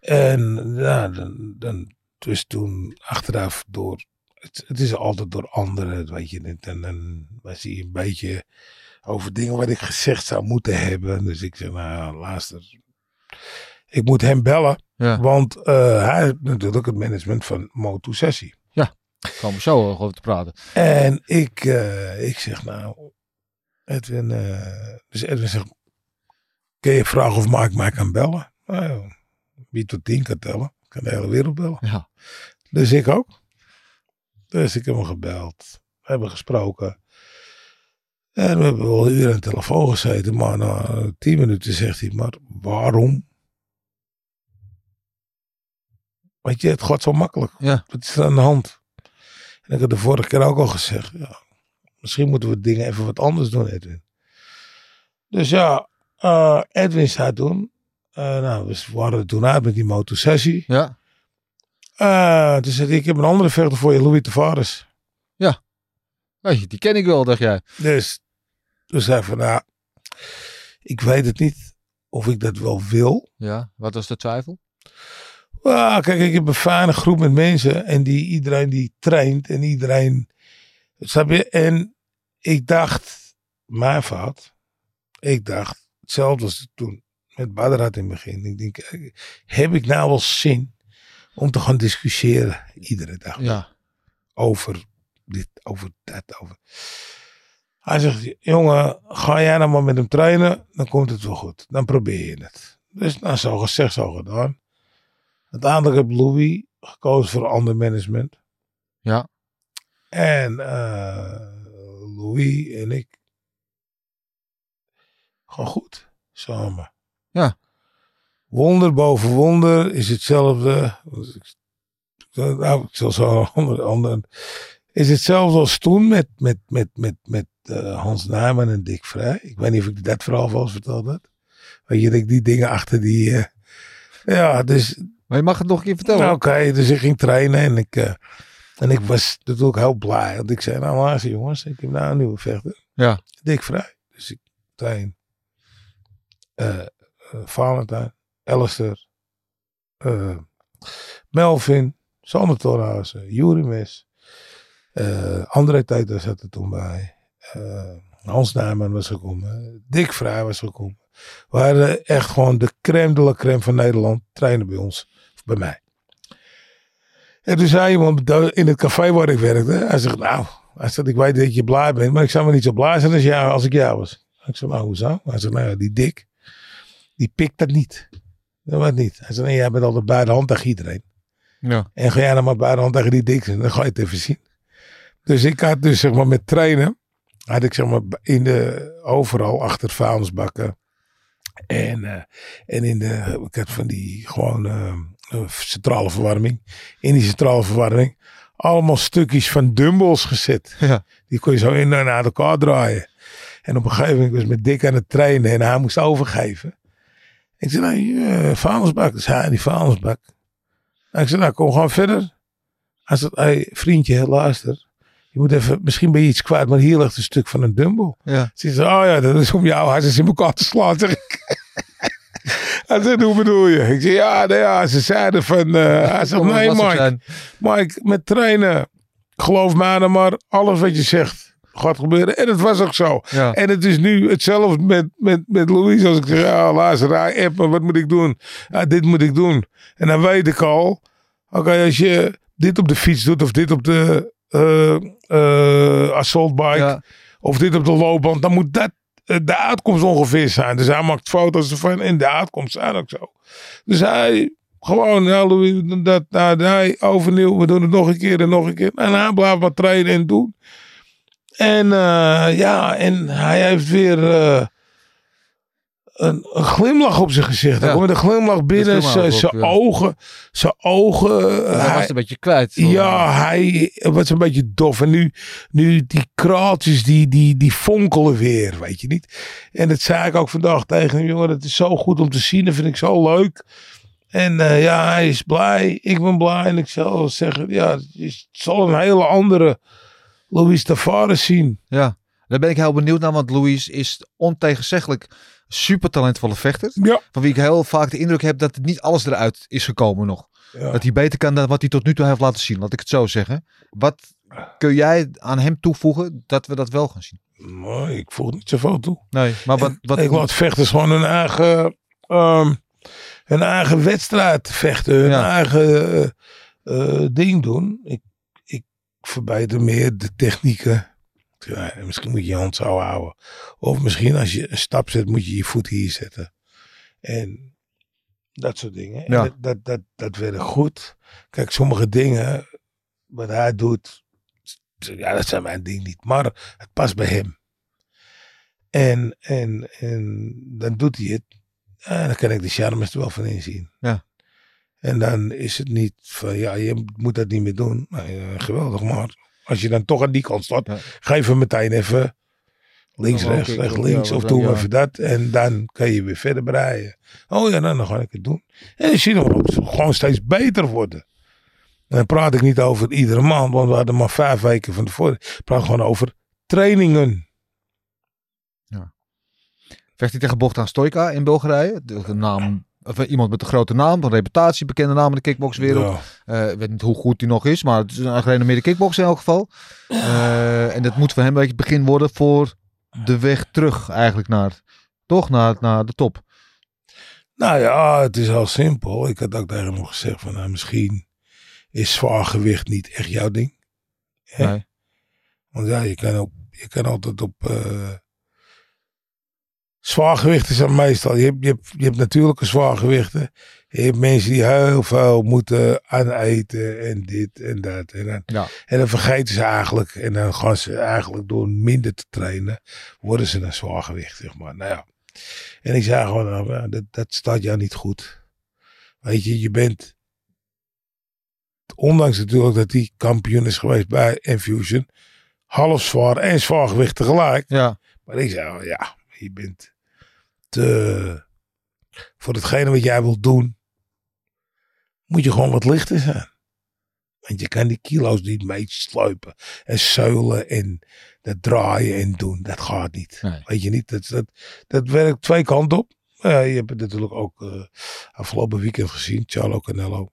En ja, dan, dan dus toen achteraf door. Het, het is altijd door anderen, weet je niet. En dan was hij een beetje over dingen wat ik gezegd zou moeten hebben. Dus ik zeg, nou luister. Ik moet hem bellen. Ja. Want eh, hij heeft natuurlijk het management van Moto Sessie. Komen we zo over te praten. En ik, eh, ik zeg nou, Edwin, eh, dus Edwin zegt, kun je vragen of Mark mij kan bellen? Nou, wie tot tien kan tellen, kan de hele wereld bellen. Ja. Dus ik ook. Dus ik heb hem gebeld. We hebben gesproken. En we hebben wel een uur aan de telefoon gezeten. Maar na tien minuten zegt hij, maar waarom? Weet je, het gaat zo makkelijk. Ja. Wat is er aan de hand? En ik had de vorige keer ook al gezegd, ja, misschien moeten we dingen even wat anders doen, Edwin. Dus ja, eh, Edwin zei toen, eh, nou, we waren er toen uit met die motosessie. Ja. Eh toen zei hij, ik heb een andere vechter voor je, Louis Tavares. Je, die ken ik wel, dacht jij. Dus toen zei van, nou, ik weet het niet of ik dat wel wil. Ja. Wat was de twijfel? Kijk, ik heb een fijne groep met mensen en die, iedereen die traint en iedereen, snap je? En ik dacht, mijn fout, ik dacht, hetzelfde als toen met Badr had in het begin. Ik denk, eh, heb ik nou wel zin om te gaan discussiëren iedere dag Ja. over dit, over dat, over... Hij zegt, jongen, ga jij nou maar met hem trainen, dan komt het wel goed. Dan probeer je het. Dus nou, zo gezegd, zo gedaan. Uiteindelijk heb Louis gekozen voor ander management. Ja. En eh, Louis en ik gaan goed samen. Ja. Wonder boven wonder is hetzelfde. Nou, ik zal zo een ander, ander. Is hetzelfde als toen met, met, met, met, met eh, Hans Nijman en Dick Vrij. Ik weet niet of ik dat verhaal wel eens verteld heb. Weet je, dat ik die dingen achter die. eh, ja, dus Maar je mag het nog een keer vertellen. nou, Oké, dus ik ging trainen en ik, eh, en ik was natuurlijk heel blij. Want ik zei, nou luister jongens, ik heb nou een nieuwe vechter. Ja. Dik vrij. Dus ik train eh, Valentijn, Alistair, eh, Melvin, Sander Torhuizen, Juri Mes, André Teta zat er toen bij. Hans Nijman was gekomen. Dick Vrij was gekomen. We hadden echt gewoon de crème de la crème van Nederland trainen bij ons. Of bij mij. En toen zei iemand in het café waar ik werkte. Hij zegt, nou, hij zegt, ik weet dat je blij bent. Maar ik zou me niet zo blij zijn als, jou, als ik jou was. Ik zei, nou, hoezo? Hij zegt, nou ja, die Dick. Die pikt dat niet. Dat wat niet. Hij zei, nee, jij bent altijd bij de hand tegen iedereen. Ja. En ga jij dan maar bij de hand tegen die Dick. Dan ga je het even zien. Dus ik had dus zeg maar met trainen. Had ik zeg maar in de, overal achter vuilnisbakken. En, eh, en in de, ik had van die gewoon centrale verwarming. In die centrale verwarming. Allemaal stukjes van dumbbells gezet. Ja. Die kon je zo in en uit elkaar draaien. En op een gegeven moment was ik met Dick aan het trainen en hij moest overgeven. Ik zei, nee, uh, vuilnisbak. Dus hij die vuilnisbak. En ik zei, nou kom gewoon verder. Hij zei, hey, vriendje, luister. Je moet even, misschien ben je iets kwijt, maar hier ligt een stuk van een dumbbell. Ja. Ze zei, oh ja, dat is om jou hartjes in elkaar te slaan, zeg ik. Hij zegt, hoe bedoel je? Ik zeg, ja, ja, ze zeiden van, eh, hij zegt, nee Mike. Mike, met trainen, geloof mij nou maar, alles wat je zegt gaat gebeuren. En het was ook zo. Ja. En het is nu hetzelfde met, met, met Louise. Als ik zeg, ja, luister, hij app me, wat moet ik doen? Ja, dit moet ik doen. En dan weet ik al, oké, als je dit op de fiets doet of dit op de eh, assault bike Ja. of dit op de loopband, dan moet dat de uitkomst ongeveer zijn. Dus hij maakt foto's ervan en de uitkomst zijn ook zo. Dus hij gewoon, dat, hij overnieuw, we doen het nog een keer en nog een keer. En hij blijft maar trainen en doen. En eh, ja, en hij heeft weer eh, een, een glimlach op zijn gezicht. Hij Ja. komt met een glimlach binnen, zijn ogen, zijn ogen. Hij hij- was het een beetje kwijt. ja, hij was een beetje dof. En nu, nu die kraaltjes, die, die, die fonkelen weer, weet je niet. En dat zei ik ook vandaag tegen hem. Jongen, dat is zo goed om te zien. Dat vind ik zo leuk. En eh, ja, hij is blij. Ik ben blij. En ik zal zeggen, ja, je zal een hele andere Louis Tavares zien. Ja, daar ben ik heel benieuwd naar, want Louis is ontegenzeggelijk super talentvolle vechter. Ja. Van wie ik heel vaak de indruk heb dat het niet alles eruit is gekomen nog. Ja. Dat hij beter kan dan wat hij tot nu toe heeft laten zien, laat ik het zo zeggen. Wat kun jij aan hem toevoegen dat we dat wel gaan zien? Maar ik voeg niet zoveel toe. Nee, maar wat... wat ik laat vechters gewoon hun eigen, hun eigen wedstrijd vechten. Hun Ja. eigen eh, eh, ding doen. Ik, ik verbeter meer de technieken. Misschien moet je je hand zo houden. Of misschien als je een stap zet, moet je je voet hier zetten. En dat soort dingen. Ja. dat, dat, dat, dat werkt goed. Kijk, sommige dingen wat hij doet, ja, dat zijn mijn ding niet. Maar het past bij hem. En, en, en dan doet hij het. En dan kan ik de charmes er wel van inzien. Ja. En dan is het niet van, ja, je moet dat niet meer doen. Nou, ja, geweldig, maar als je dan toch aan die kant staat, Ja. geef hem meteen even links, Oh, rechts, ja, links. of doe ja. even dat. En dan kan je weer verder breien. Oh ja, nou, dan ga ik het doen. En je nog gewoon steeds beter worden. En dan praat ik niet over iedere maand, want we hadden maar vijf weken van tevoren. Ik praat gewoon over trainingen. Vecht hij tegen Bogdan Stojka in Bulgarije? De naam, of eh, iemand met een grote naam, een reputatie, bekende naam in de kickboxwereld. Ja. Eh, ik weet niet hoe goed hij nog is, maar het is een gerenommeerde kickboxer in elk geval. Eh, en dat moet voor hem een beetje het begin worden voor de weg terug eigenlijk naar, toch, naar, naar de top. Nou ja, het is heel simpel. Ik had ook tegen hem gezegd van nou, misschien is zwaar gewicht niet echt jouw ding. Nee. Want ja, je kan, op, je kan altijd op zwaargewichten zijn meestal. Je hebt, je, hebt, je hebt natuurlijke zwaargewichten. Je hebt mensen die heel veel moeten aaneten en dit en dat. En dan, Ja. en dan vergeten ze eigenlijk. En dan gaan ze eigenlijk door minder te trainen, worden ze een zwaargewicht, zeg maar. Nou ja. En ik zei gewoon, nou, ja, dat, dat staat jou niet goed. Weet je, je bent, ondanks natuurlijk dat hij kampioen is geweest bij Infusion, half zwaar en zwaargewicht tegelijk. Ja, Maar ik zei, ja, je bent te, voor hetgene wat jij wilt doen, moet je gewoon wat lichter zijn. Want je kan die kilo's niet meesluipen en zeulen en dat draaien en doen. Dat gaat niet. Nee. Weet je niet, dat, dat, dat werkt twee kanten op. Ja, je hebt het natuurlijk ook eh, afgelopen weekend gezien. Charlo Canelo.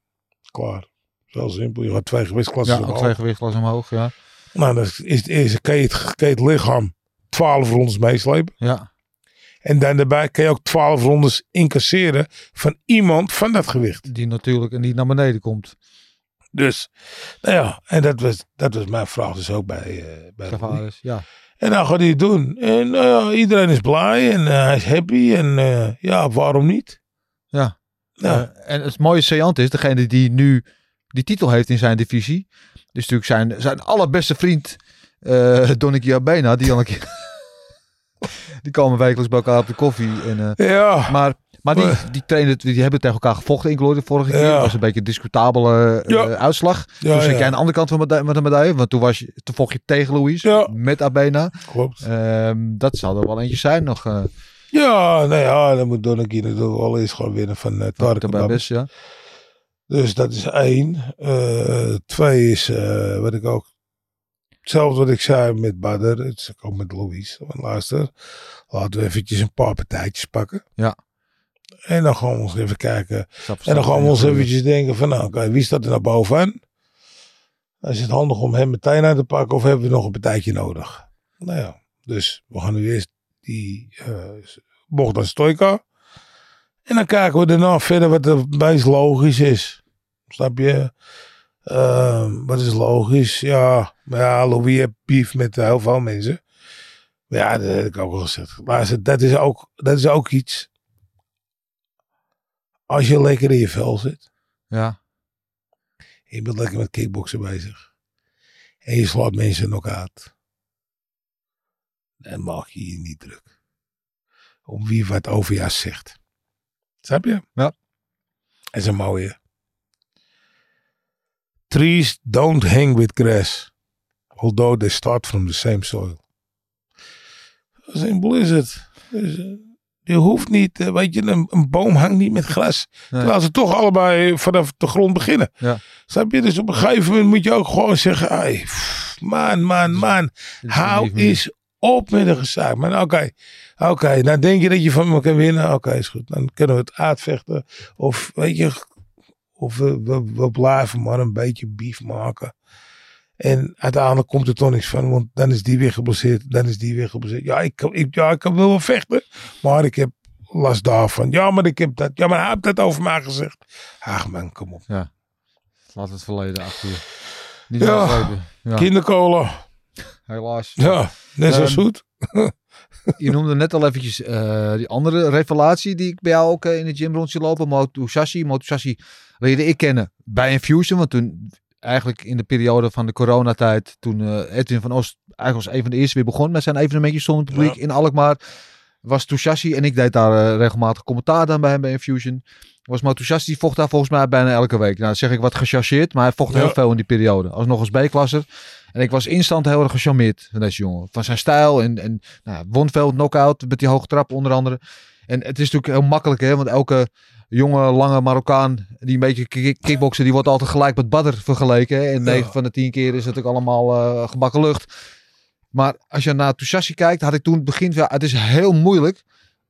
Klaar. Zo simpel. Je gaat twee gewichtsklassen ja omhoog. twee gewichtklassen omhoog, ja. Nou, dan is het eerste, kan je het, kan je het lichaam twaalf rondes meeslepen. Ja. En dan daarbij kan je ook twaalf rondes incasseren van iemand van dat gewicht. Die natuurlijk en die naar beneden komt. Dus, nou ja, en dat was, dat was mijn vraag dus ook bij, eh bij. Tavares, ja. En dan gaat hij het doen. En nou ja, iedereen is blij en eh, hij is happy. En eh, ja, waarom niet? Ja. Ja. Eh, en het mooie saillant is, degene die nu die titel heeft in zijn divisie, is natuurlijk zijn, zijn allerbeste vriend eh Donny Abena, die al een keer... die komen wekelijks bij elkaar op de koffie. En, eh, ja. maar maar die, die, trainen, die hebben tegen elkaar gevochten in Glory de vorige keer. Ja. Dat was een beetje een discutabele eh, Ja. uitslag. Toen zat ja. jij aan de andere kant van meda- met de medaille. Want toen, was je, toen vocht je tegen Louise met Abena. Klopt. Ehm, dat zal er wel eentje zijn nog. eh Ja, nou ja, dan moet natuurlijk wel eens gewoon winnen van uh, Tarek ja. Dus dat is één. Twee is wat ik ook. Hetzelfde wat ik zei met Badr. Het is ook met Louise. Want luister, laten we eventjes een paar partijtjes pakken. Ja. En dan gaan we eens even kijken. Stap En dan gaan we ons eventjes denken van nou, oké, wie staat er naar bovenaan? Is het handig om hem meteen uit te pakken of hebben we nog een partijtje nodig? Nou ja, dus we gaan nu eerst die eh Bogdan Stojka. En dan kijken we daarna verder wat er meest logisch is. Snap je? Ehm, wat is logisch? Ja, maar ja, Louis heeft beef met heel veel mensen. Maar ja, dat heb ik ook al gezegd. Maar dat is ook, dat is ook iets. Als je lekker in je vel zit. Ja, Je bent lekker met kickboksen bezig. En je slaat mensen nog uit. Dan maak je je niet druk. Om wie wat over jou zegt. Snap je? Ja. Dat is een mooie. Trees don't hang with grass. Although they start from the same soil. Dat is. Dus, eh, je hoeft niet, eh, weet je, een, een boom hangt niet met gras. Terwijl ze toch allebei vanaf de grond beginnen. Ja. Snap je? Dus op een gegeven moment moet je ook gewoon zeggen, hey, man, man, man, is hou eens op met de gezaak. Maar oké, oké, nou denk je dat je van me kan winnen? Oké, is goed. Dan kunnen we het uitvechten. Of weet je, of we, we, we blijven maar een beetje beef maken. En uiteindelijk komt er toch niks van, want dan is die weer geblesseerd, dan is die weer geblesseerd. Ja, ik, kan- ik, ja, ik kan wel vechten, maar ik heb last daarvan. Ja, maar ik heb dat, ja, maar hij heeft dat over mij gezegd. Ach man, kom op. laat het verleden achter je. Niet Ja. Ja, Kindercola, helaas. ja, net zo Ehm, zoet. Je noemde net al eventjes eh, die andere revelatie die ik bij jou ook eh, in de gym rond zie lopen. Moto Sashi. Sashi leerde ik kennen bij Infusion. Want toen eigenlijk in de periode van de coronatijd. Toen eh, Edwin van Oost eigenlijk als een van de eerste weer begon met zijn evenementjes zonder publiek Ja. in Alkmaar. Was Tushashi en ik deed daar regelmatig commentaar dan bij hem bij Infusion. Was Motushashi, die vocht daar volgens mij bijna elke week. Nou, zeg ik wat gechargeerd, maar hij vocht Ja. heel veel in die periode. Als B-klasser. En ik was instant heel erg gecharmeerd van deze jongen. Van zijn stijl en, en nou, won veel knockout met die hoge trap onder andere. En het is natuurlijk heel makkelijk, hè, want elke jonge, lange Marokkaan die een beetje kick- kickboksen, die wordt altijd gelijk met Badr vergeleken. hè. En 9 van de 10 keer is het natuurlijk allemaal eh, gebakken lucht. Maar als je naar Tusashi kijkt, had ik toen het begin, ja, het is heel moeilijk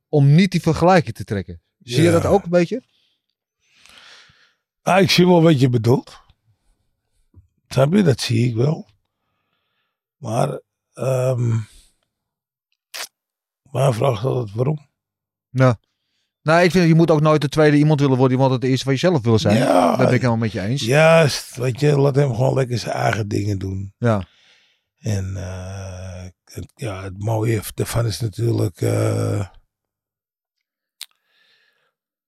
om niet die vergelijking te trekken. Zie je dat ook een beetje? Ah, ik zie wel wat je bedoelt. Dat zie ik wel. Maar, ehm maar vraag is altijd waarom. Nou, nou, ik vind je moet ook nooit de tweede iemand willen worden, die de eerste van jezelf wil zijn. Ja, dat ben ik helemaal met je eens. Juist, weet je, laat hem gewoon lekker zijn eigen dingen doen. Ja. En eh, het, ja, het mooie daarvan is natuurlijk, eh,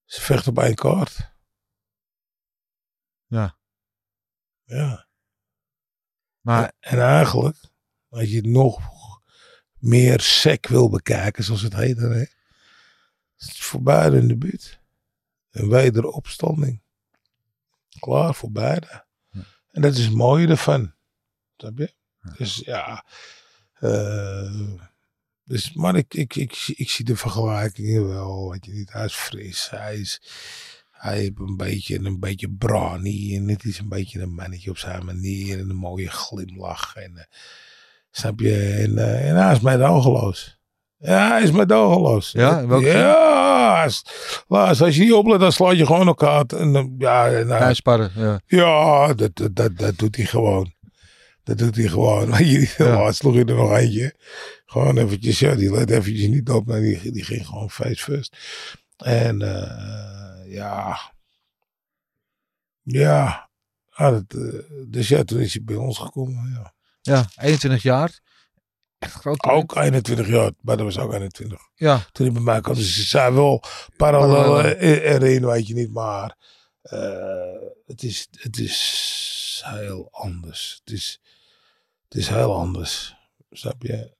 ze vechten op één kaart. Ja. Ja. Maar En eigenlijk, als je nog meer sec wil bekijken, zoals het heet dan, hè, is het voor beide in de buurt. Een wederopstanding. Klaar voor beide. En dat is het mooie ervan. Snap je? Dus ja. eh, dus, maar ik, ik, ik, zie- ik zie de vergelijkingen wel. Weet je niet, hij is fris. Hij is. Hij heeft een beetje, een beetje brani. En het is een beetje een mannetje op zijn manier. En een mooie glimlach. En, eh, snap je? En, eh, en hij is meedogenloos. Ja, hij is meedogenloos. Ja, in welke? Ja, is- luister, als je niet oplet, dan slaat je gewoon elkaar. En, ja, en, hij sparren, ja. ja, dat, dat, dat, dat doet hij gewoon. Dat doet hij gewoon. Je, Ja. laatst sloeg hij er nog eentje. Gewoon eventjes, ja, die let eventjes niet op. Nee, die, die ging gewoon face first. En eh, ja. Ja. Ah, dat, eh, dus ja, toen is hij bij ons gekomen. Ja. Ja, 21 jaar. Echt groot. talent. Ook 21 jaar, maar dat was ook 21. Ja, Toen hij bij mij kwam. Dus ze zijn wel parallel eh, erin, weet je niet. Maar eh, het, is, het is heel anders. Het is, het is heel anders. Snap je?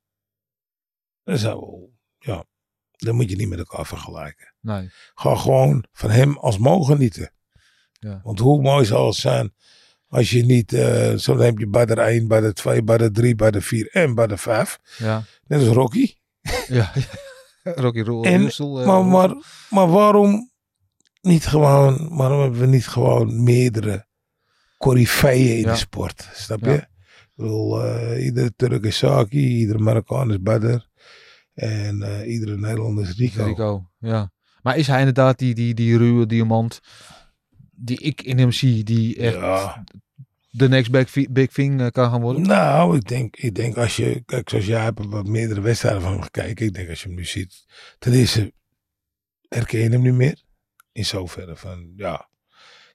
Dat is wel, ja, dat moet je niet met elkaar vergelijken. nee. Ga gewoon van hem als mogen genieten. Ja. Want hoe mooi zal het zijn als je niet, zo dan heb je bij de 1, bij de 2, bij de 3, bij de 4 en bij de 5. Ja. Net als Rocky. Ja. Rocky Roll. En- eh, Maar, maar, maar waarom niet gewoon, waarom hebben we niet gewoon meerdere coryfeeën in Ja. de sport? Snap je? Ja. Ik bedoel, eh, iedere Turk is Saki, iedere Marokkaan is Badr. En eh, iedere Nederlander is Rico. Rico. Ja. Maar is hij inderdaad die, die, die ruwe diamant die ik in hem zie, die echt Ja. de next big, big thing eh, kan gaan worden? Nou, ik denk, ik denk als je, kijk, zoals jij hebt wat meerdere wedstrijden van hem gekeken. Ik denk als je hem nu ziet, ten eerste herken je hem niet meer. In zoverre van, ja.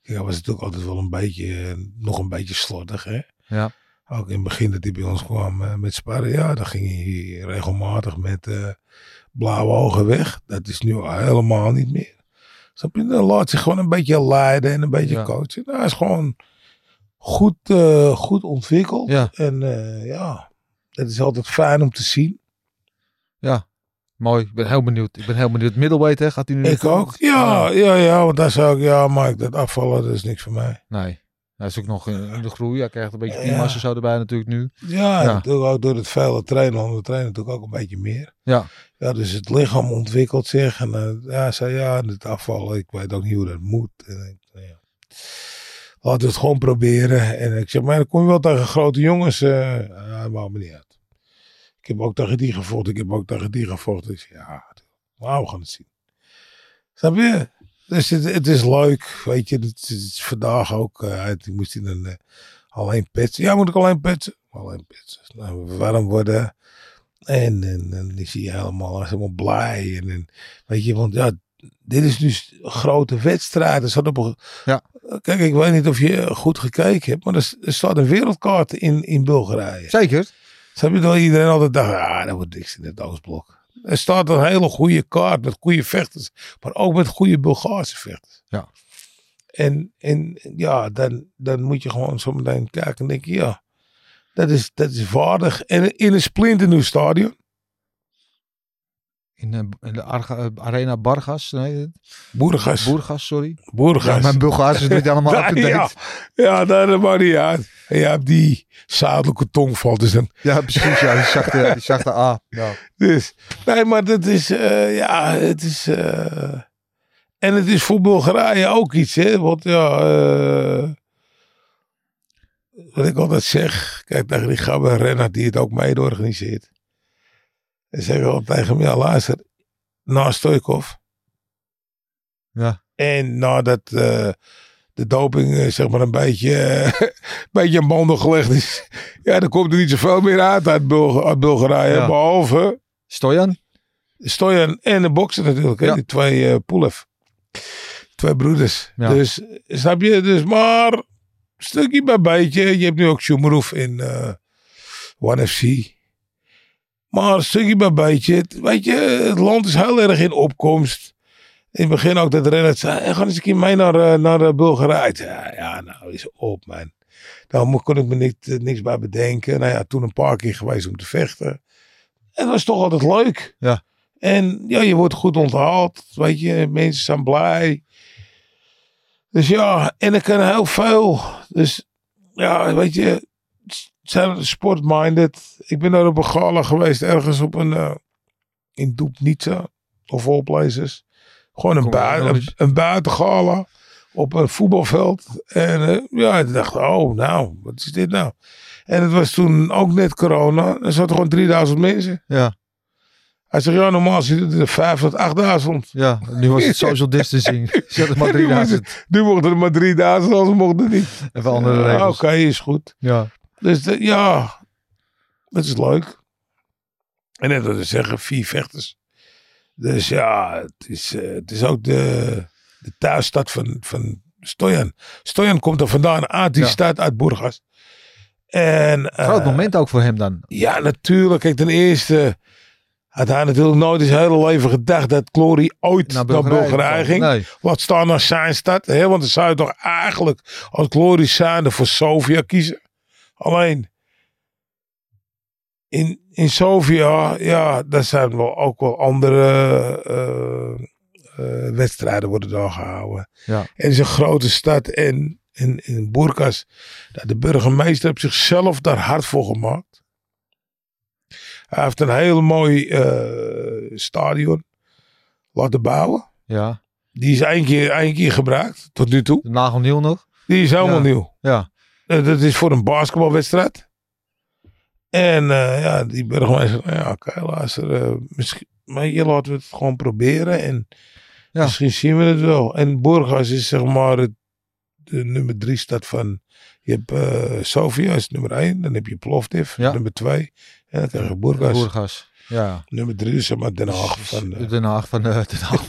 Kijk, hij was natuurlijk altijd wel een beetje, eh, nog een beetje slordig, hè. Ja. Ook in het begin dat hij bij ons kwam eh, met sparren, ja, dan ging hij regelmatig met blauwe ogen weg. Dat is nu helemaal niet meer. Snap je? Dan laat zich gewoon een beetje leiden en een beetje Ja. coachen. Nou, hij is gewoon goed, eh, goed ontwikkeld. Ja. En eh, ja, het is altijd fijn om te zien. Ja. Mooi. Ik ben heel benieuwd. Ik ben heel benieuwd. Middleweight, hè? Gaat hij nu? Ik ook. Ja, ja, ja, want daar zou ik, ja, Mike, dat afvallen, dat is niks voor mij. Nee. Hij is ook nog in, de groei. Hij krijgt een beetje Ja. teammassa zo erbij natuurlijk nu. Ja, Ja. natuurlijk ook door het vele trainen, want we trainen natuurlijk ook een beetje meer. Ja. Ja, dus het lichaam ontwikkelt zich. En eh, ja, zei ja, het afvallen, ik weet ook niet hoe dat moet. En ik, nou ja. Laten we het gewoon proberen. En ik zeg, maar dan kom je wel tegen grote jongens. eh ja, maakt me niet uit. Ik heb ook tegen die gevochten, ik heb ook tegen die gevochten. Ik ja, nou, we gaan het zien. Snap je? Dus het, het is leuk, weet je. Het, is vandaag ook, ik moest in een, alleen petsen. Ja, moet ik alleen petsen? Alleen petsen. Nou, warm worden. En, en, en dan zie je helemaal, hij is helemaal blij. En, en, weet je, want ja, dit is dus een grote wedstrijd. Er staat op een, Ja. Kijk, ik weet niet of je goed gekeken hebt, maar er, er staat een wereldkaart in, in Bulgarije. Zeker. Snap je dat iedereen altijd dacht, ah, dat wordt niks in het Oostblok. Er staat een hele goede kaart met goede vechters, maar ook met goede Bulgaarse vechters. Ja. En, en ja, dan, dan moet je gewoon zo meteen kijken en denken, ja, dat is, dat is waardig. En in een splinternieuw stadion. In, eh, in de Arga- eh, Arena Bargas. Nee, Boergas. Boergas, sorry. Boergas. Ja, mijn Bulgaars is niet allemaal Ja, up-to-date. ja, Ja. ja, dat maakt niet uit. En je hebt die zadelijke tongval. Dus, dan, precies. Ja, die zachte, die zachte A. Ja. dus nee, maar dat is, eh, ja, het is... eh, en het is voor Bulgarije ook iets, hè. Want ja, eh, wat ik altijd zeg, kijk tegen die Gabber renner die het ook mede organiseert. En zeg ik al tegen hem, ja luister, na Stoikov Ja. en nadat eh, de doping eh, zeg maar een beetje, eh, een beetje aan banden gelegd is, ja dan komt er niet zoveel meer uit uit, Bulg uit Bulgarije, Ja. behalve Stojan? Stojan en de bokser natuurlijk, Ja. die twee Poelev. Twee broeders. Ja. Dus, snap je? Dus maar, stukje bij beetje. Je hebt nu ook Shumarov in eh One FC. Maar stukje bij beetje. Weet je, het land is heel erg in opkomst. In het begin ook dat renner zei, "Hey, ga eens een keer mee naar, eh, naar Bulgarije. Ja, ja, nou is op man. Daar kon ik me niet, eh, niks bij bedenken. Nou ja, toen een paar keer geweest om te vechten. Het was toch altijd leuk. Ja. En ja, je wordt goed onthaald. Weet je, mensen zijn blij. Dus ja, en ik kan heel veel. Dus ja, weet je, zijn sport-minded. Ik ben daar op een gala geweest, ergens op een, eh, in Dubnica, of all places. Gewoon een, bui een buitengala op een voetbalveld. En eh, ja, ik dacht, oh nou, wat is dit nou? En het was toen ook net corona. Er zaten gewoon 3000 mensen. Ja. Hij zegt, ja, normaal zitten er 5 tot 8000. Ja. Nu was het social distancing. Zet het maar 3000. Nu mochten er maar 3000, anders mochten er niet. Even andere Ja, regels. Oké, is goed. Ja. Dus de- ja, dat is leuk. En net we zeggen, vier vechters. Dus ja, het is, eh, het is ook de, de thuisstad van, van Stojan. Stojan komt er vandaan uit die Ja. stad, uit Burgas. En, eh, Groot moment ook voor hem dan. Ja, natuurlijk. Kijk, ten eerste had hij natuurlijk nooit zijn hele leven gedacht dat Glory ooit naar Bulgarije, ging. Nee. Wat staan naar zijn stad? Hè? Want dan zou je toch eigenlijk als Glory zijnde voor Sofia kiezen. Alleen in, in Sofia, ja, daar zijn wel ook wel andere eh, eh, wedstrijden worden daar gehouden. Ja. En het is een grote stad en in, in Burgas, dat de burgemeester heeft zichzelf daar hard voor gemaakt. Hij heeft een heel mooi eh, stadion laten bouwen. Ja. Die is één keer, één keer gebruikt, tot nu toe. De nagelnieuw nog. Die is helemaal Ja. nieuw. Ja. Eh, dat is voor een basketbalwedstrijd. En eh, ja, die burgemeester, nou ja, oké, luister, eh, misschien, maar hier laten we het gewoon proberen. En Ja. misschien zien we het wel. En Burgas is zeg maar het, de nummer drie stad van, je hebt Sofia is nummer één, dan heb je Plovdiv, nummer twee. En dan krijg je Burgas. Boergas. Ja. Nummer drie is zeg maar Den Haag van, eh, Den Haag van eh, Den Haag.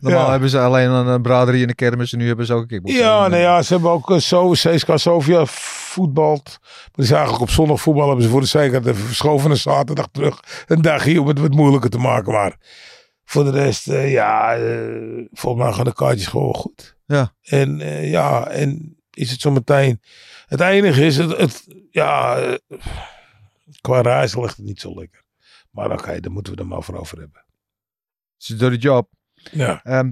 Normaal Ja. hebben ze alleen een eh, braderie in de kermis en nu hebben ze ook een kickbox. Ja, nou ja, ze hebben ook zo CSKA Sofia voetbald. Maar zijn eigenlijk op zondag voetbal hebben ze voor de zekerheid even verschoven naar zaterdag terug. Een dagje om het wat moeilijker te maken. Maar voor de rest, ja, volgens mij gaan de kaartjes gewoon goed. Ja. En ja, en is het zo meteen. Het enige is, het, het ja, qua reis ligt het niet zo lekker. Maar oké, daar moeten we het maar voor over hebben. Ze doen de job. Ja. Ehm,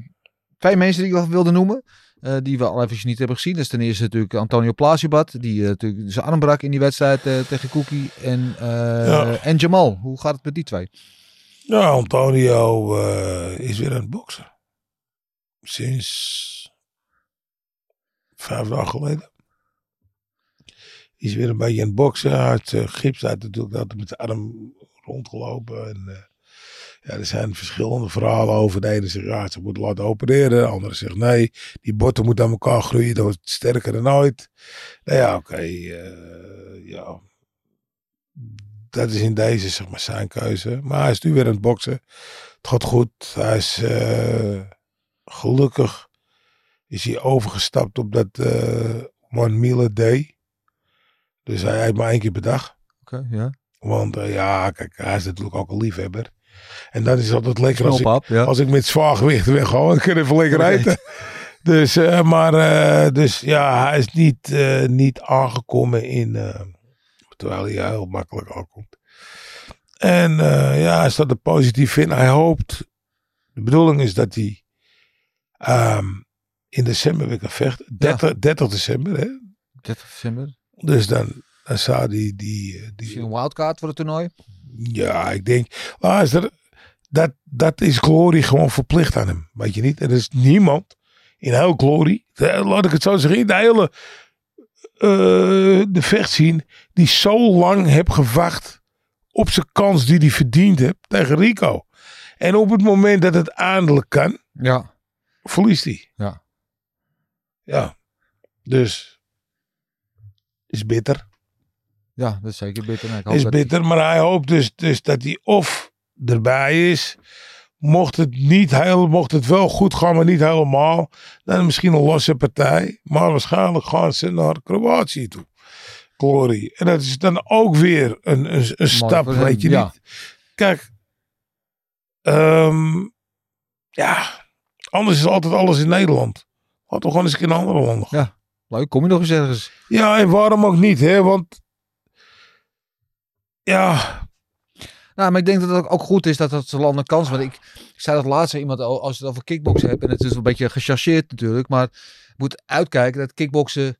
twee mensen die ik wel wilde noemen. eh, die we al eventjes niet hebben gezien. Dat is ten eerste natuurlijk Antonio Plasibat. Die eh, natuurlijk zijn arm brak in die wedstrijd eh, tegen Cookie. En, Ja. en Jamal. Hoe gaat het met die twee? Ja, Antonio is weer aan het boksen. Sinds vijf dagen geleden. Is weer een beetje aan het boksen. Hij had eh, gips uit natuurlijk altijd met de arm rondgelopen. En, eh, ja, er zijn verschillende verhalen over. De ene zegt ja, ze moeten laten opereren. De andere zegt nee, die botten moeten aan elkaar groeien. Dat wordt sterker dan ooit. Nou ja, oké. eh, ja. Dat is in deze zeg maar zijn keuze. Maar hij is nu weer aan het boksen. Het gaat goed. Hij is eh, gelukkig is hij overgestapt op dat eh one a day. Dus hij eet maar één keer per dag. Oké, ja. Want eh, ja, kijk, hij is natuurlijk ook een liefhebber. En dan is het altijd lekker als ik, ja. als ik met zwaar gewicht weg ga. Ik kan even lekker eten. Dus, eh, maar, eh, dus ja, hij is niet, niet aangekomen in, terwijl hij heel makkelijk aankomt. En ja, hij staat er positief in. Hij hoopt, de bedoeling is dat hij ehm, in december weer kan vechten. 30, 30 december, hè. 30 december. Dus dan, dan zou die, die, eh, Is die, hij een wildcard voor het toernooi? ja, ik denk, luister, dat, dat is Glory gewoon verplicht aan hem. Weet je niet? Er is niemand in heel Glory, laat ik het zo zeggen, de hele eh, de vechtschien, die zo lang heb gewacht op zijn kans die hij verdiend heeft tegen Rico. En op het moment dat het eindelijk kan, Ja. verliest hij. Ja. Ja. Dus, is bitter. Ja, dat is zeker bitter. Ik hoop is dat- bitter, maar hij hoopt dus, dus dat hij of erbij is. Mocht het, niet heel, mocht het wel goed gaan, maar niet helemaal. Dan misschien een losse partij. Maar waarschijnlijk gaan ze naar Kroatië toe. Glory. En dat is dan ook weer een, een, een stap, hem, weet je ja. niet. Kijk. ehm, ja. Anders is altijd alles in Nederland. Laat toch gewoon eens in andere landen gaan. Leuk, kom je nog eens ergens? Ja, en waarom ook niet, hè? Want. Ja, Nou, maar ik denk dat het ook- goed is dat land een kans. Want ik, ik zei dat laatst iemand, als je het over kickboksen hebt. En het is een beetje gechargeerd natuurlijk. Maar je moet uitkijken dat kickboksen